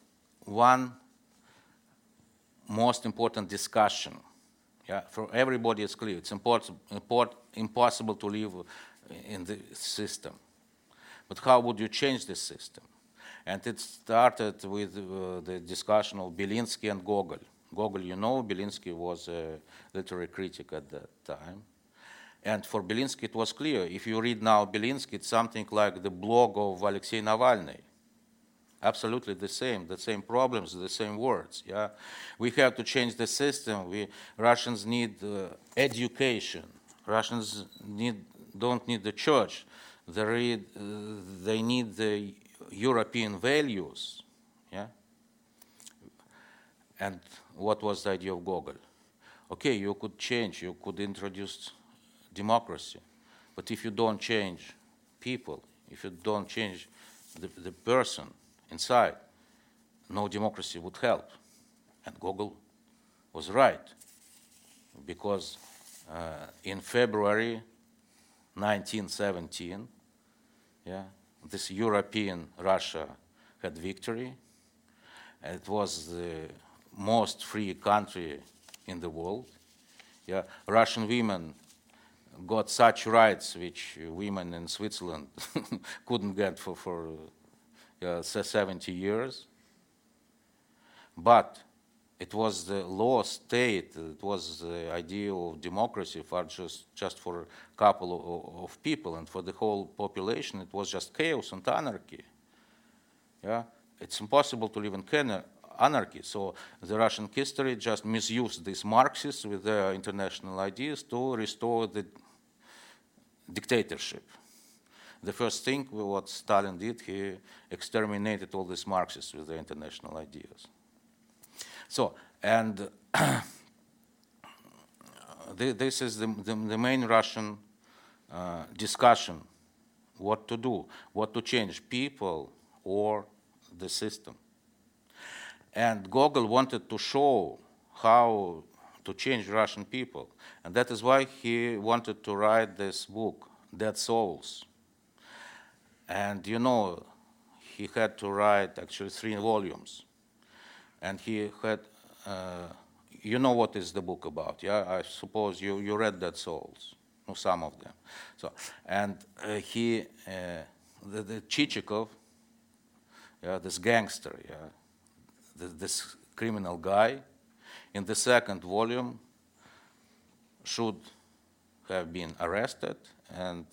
one most important discussion. Yeah, for everybody it's clear. It's import, import, impossible to live in the system. But how would you change this system? And it started with uh, the discussion of Belinsky and Gogol. Gogol, you know, Belinsky was a literary critic at that time. And for Belinsky, it was clear. If you read now Belinsky, it's something like the blog of Alexei Navalny. Absolutely the same, the same problems, the same words. Yeah, we have to change the system. We Russians need uh, education. Russians need don't need the church. They, uh, they need the European values. Yeah. And what was the idea of Gogol? Okay, you could change. You could introduce democracy. But if you don't change people, if you don't change the, the person inside, no democracy would help. And Gogol was right, because uh, in February 1917, yeah, this European Russia had victory. It was the most free country in the world. Yeah, Russian women got such rights which women in Switzerland couldn't get for, for uh, 70 years. But it was the law state, it was the idea of democracy for just, just for a couple of, of people and for the whole population, it was just chaos and anarchy. Yeah? It's impossible to live in anarchy. So the Russian history just misused these Marxists with their international ideas to restore the dictatorship. The first thing what Stalin did, he exterminated all these Marxists with their international ideas. So, and this is the, the, the main Russian uh, discussion what to do, what to change, people or the system. And Gogol wanted to show how to change Russian people. And that is why he wanted to write this book, Dead Souls. And you know, he had to write actually three volumes. And he had, uh, you know what is the book about, yeah? I suppose you, you read Dead Souls, no, some of them. So, and uh, he, uh, the, the Chichikov, yeah, this gangster, yeah, this criminal guy, in the second volume should have been arrested and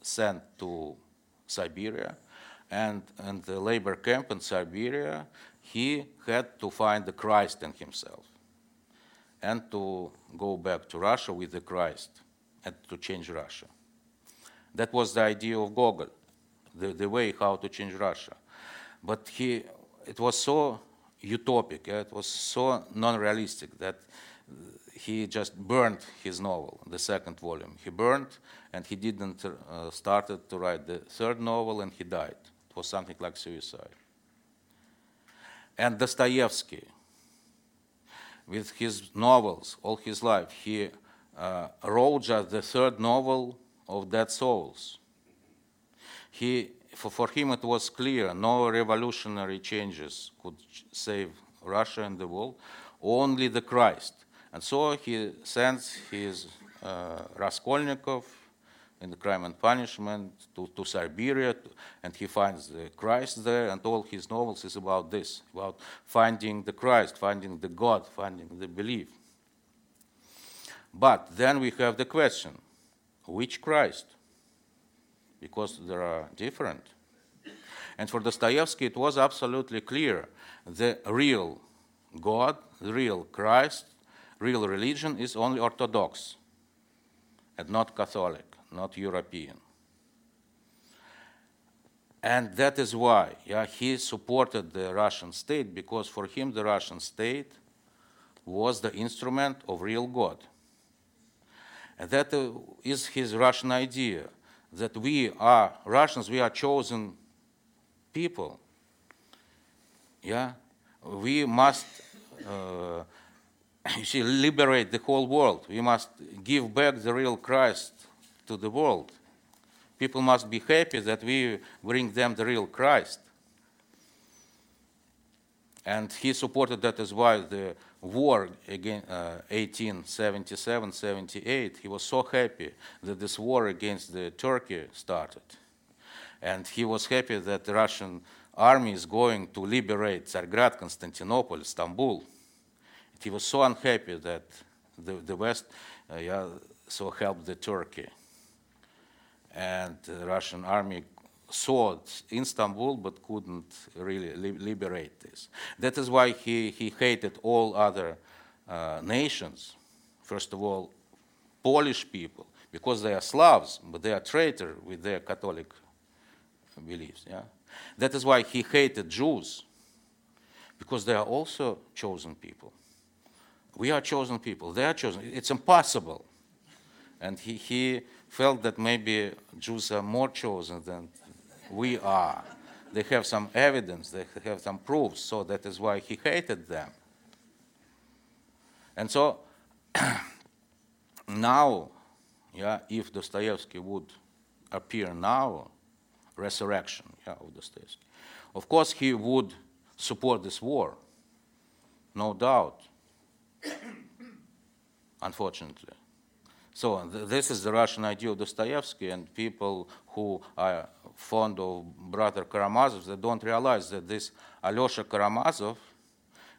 sent to Siberia. And in the labor camp in Siberia, he had to find the Christ in himself and to go back to Russia with the Christ and to change Russia. That was the idea of Gogol, the, the way how to change Russia. But he, it was so utopic. It was so non-realistic that he just burned his novel, the second volume. He burned, and he didn't uh, started to write the third novel, and he died. It was something like suicide. And Dostoevsky, with his novels all his life, he uh, wrote just the third novel of Dead Souls. He for, for him it was clear no revolutionary changes could save Russia and the world, only the Christ. And so he sends his uh, Raskolnikov in the crime and punishment to, to Siberia, to, and he finds the Christ there, and all his novels is about this, about finding the Christ, finding the God, finding the belief. But then we have the question, which Christ? Because there are different. And for Dostoevsky, it was absolutely clear the real God, the real Christ, real religion is only Orthodox and not Catholic not European. And that is why yeah, he supported the Russian state because for him the Russian state was the instrument of real God. And that uh, is his Russian idea that we are Russians, we are chosen people. Yeah, we must, uh, you see, liberate the whole world. We must give back the real Christ to the world. People must be happy that we bring them the real Christ. And he supported that as well. The war against uh, 1877 78, he was so happy that this war against the Turkey started. And he was happy that the Russian army is going to liberate Tsargrad, Constantinople, Istanbul. He was so unhappy that the, the West uh, yeah, so helped the Turkey and the Russian army saw Istanbul but couldn't really li liberate this. That is why he, he hated all other uh, nations. First of all, Polish people, because they are Slavs, but they are traitor with their Catholic beliefs. Yeah? That is why he hated Jews, because they are also chosen people. We are chosen people, they are chosen. It's impossible. And he, he felt that maybe Jews are more chosen than we are. They have some evidence, they have some proofs, so that is why he hated them. And so now, yeah, if Dostoevsky would appear now, resurrection yeah, of Dostoevsky, of course he would support this war, no doubt, unfortunately. So th this is the Russian idea of Dostoevsky, and people who are fond of brother Karamazov, they don't realize that this Alyosha Karamazov,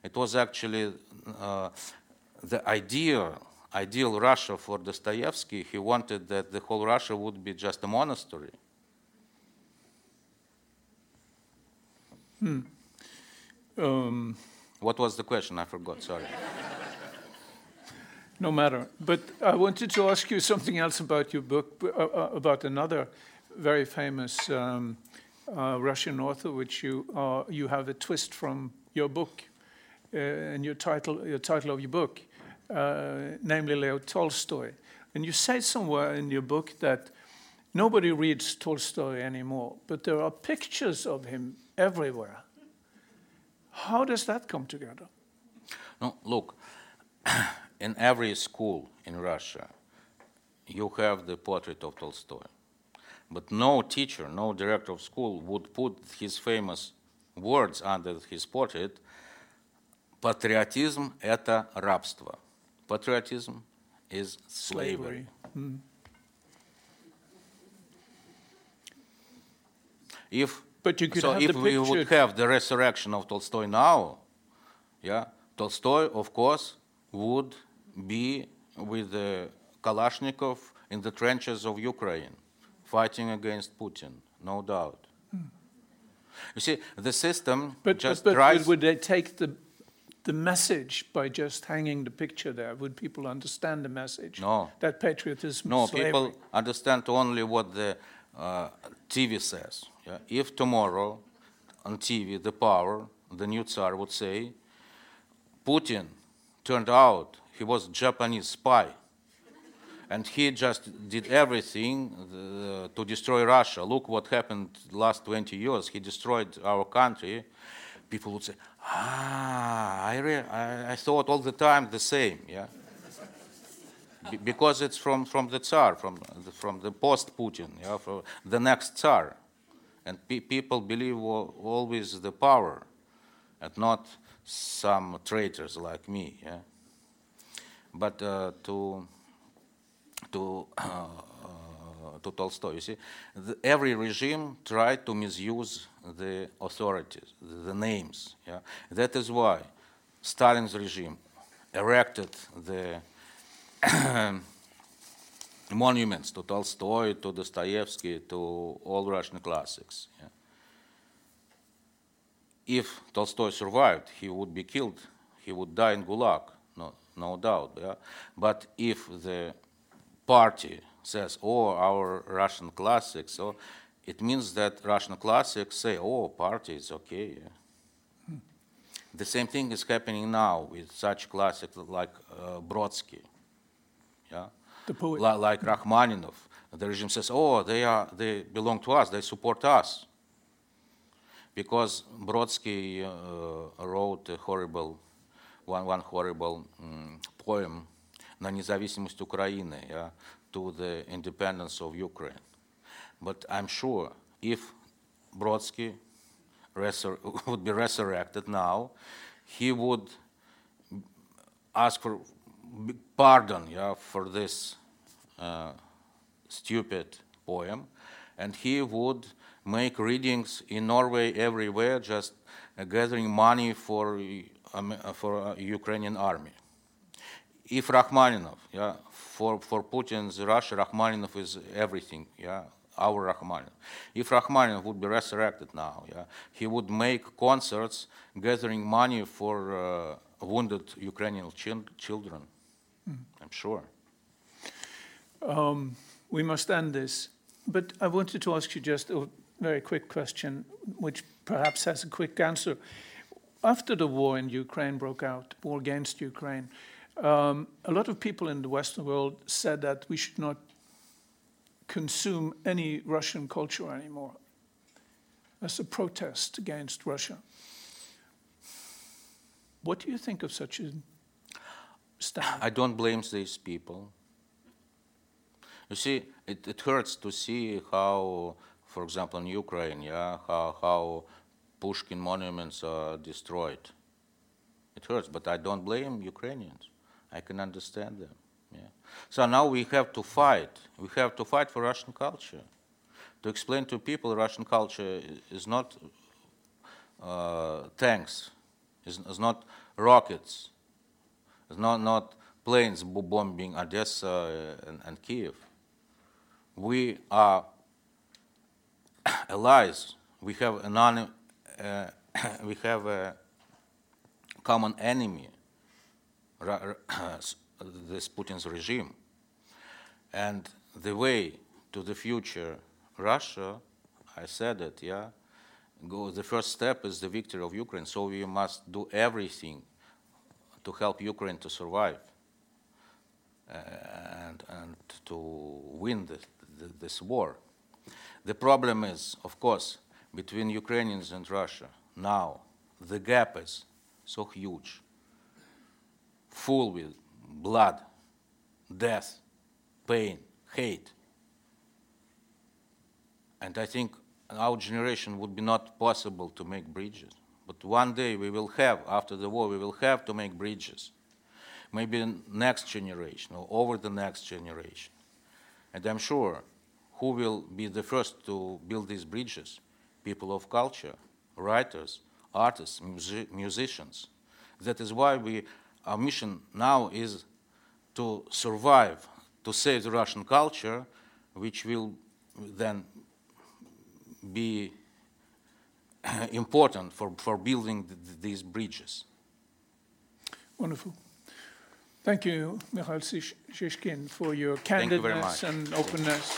it was actually uh, the ideal, ideal Russia for Dostoevsky. He wanted that the whole Russia would be just a monastery. Hmm. Um, what was the question? I forgot, sorry. No matter. But I wanted to ask you something else about your book, uh, uh, about another very famous um, uh, Russian author, which you uh, you have a twist from your book, uh, and your title your title of your book, uh, namely Leo Tolstoy. And you say somewhere in your book that nobody reads Tolstoy anymore, but there are pictures of him everywhere. How does that come together? No, look in every school in Russia, you have the portrait of Tolstoy. But no teacher, no director of school would put his famous words under his portrait Patriotism – это рабство. Patriotism is slavery. slavery. Mm. If, but you could so have if the we would have the resurrection of Tolstoy now, yeah, Tolstoy, of course, would be with the Kalashnikov in the trenches of Ukraine, fighting against Putin, no doubt. Hmm. You see, the system but, just but, drives. would they take the the message by just hanging the picture there? Would people understand the message? No. That patriotism. No, people understand only what the uh, TV says. Yeah? If tomorrow on TV the power, the new Tsar would say, Putin turned out he was a Japanese spy. And he just did everything uh, to destroy Russia. Look what happened last 20 years. He destroyed our country. People would say, ah, I, I, I thought all the time the same, yeah? because it's from, from the Tsar, from the, from the post-Putin, yeah, from the next Tsar. And pe people believe always the power and not some traitors like me, yeah? But uh, to to uh, to Tolstoy. You see, the, every regime tried to misuse the authorities, the, the names. Yeah? That is why Stalin's regime erected the monuments to Tolstoy, to Dostoevsky, to all Russian classics. Yeah? If Tolstoy survived, he would be killed. He would die in Gulag, no, no doubt. Yeah? But if the party says, "Oh, our Russian classics," so it means that Russian classics say, "Oh, party is okay." Yeah? The same thing is happening now with such classics like uh, Brodsky. Yeah? The poet. Li- like Rachmaninov. The regime says, oh, they, are, they belong to us, they support us. Because Brodsky uh, wrote a horrible, one, one horrible mm, poem, «На независимость Украины», yeah, to the independence of Ukraine. But I'm sure if Brodsky resur- would be resurrected now, he would ask for b- pardon yeah, for this uh, stupid poem, and he would make readings in Norway everywhere, just uh, gathering money for, um, uh, for uh, Ukrainian army. If Rachmaninov, yeah, for, for Putin's Russia, Rachmaninov is everything, yeah, our Rachmaninov. If Rachmaninov would be resurrected now, yeah, he would make concerts gathering money for uh, wounded Ukrainian chil- children. I'm sure. Um, we must end this, but I wanted to ask you just a very quick question, which perhaps has a quick answer. After the war in Ukraine broke out, war against Ukraine, um, a lot of people in the Western world said that we should not consume any Russian culture anymore as a protest against Russia. What do you think of such a stand? I don't blame these people. You see, it, it hurts to see how, for example, in Ukraine, yeah, how, how Pushkin monuments are destroyed. It hurts, but I don't blame Ukrainians. I can understand them. Yeah. So now we have to fight. We have to fight for Russian culture. To explain to people Russian culture is not uh, tanks, is, is not rockets, it's not, not planes bombing Odessa uh, and, and Kiev. We are allies. We have an we have a common enemy, this Putin's regime. And the way to the future, Russia, I said it, yeah, go, the first step is the victory of Ukraine. So we must do everything to help Ukraine to survive uh, and, and to win this war. The problem is, of course, between Ukrainians and Russia. Now, the gap is so huge, full with blood, death, pain, hate. And I think our generation would be not possible to make bridges. But one day we will have, after the war, we will have to make bridges. Maybe next generation or over the next generation. And I'm sure who will be the first to build these bridges? People of culture, writers, artists, musi- musicians. That is why we, our mission now is to survive, to save the Russian culture, which will then be important for, for building th- th- these bridges. Wonderful. Thank you, Mikhail Shish- Shishkin, for your Thank you candidness and openness.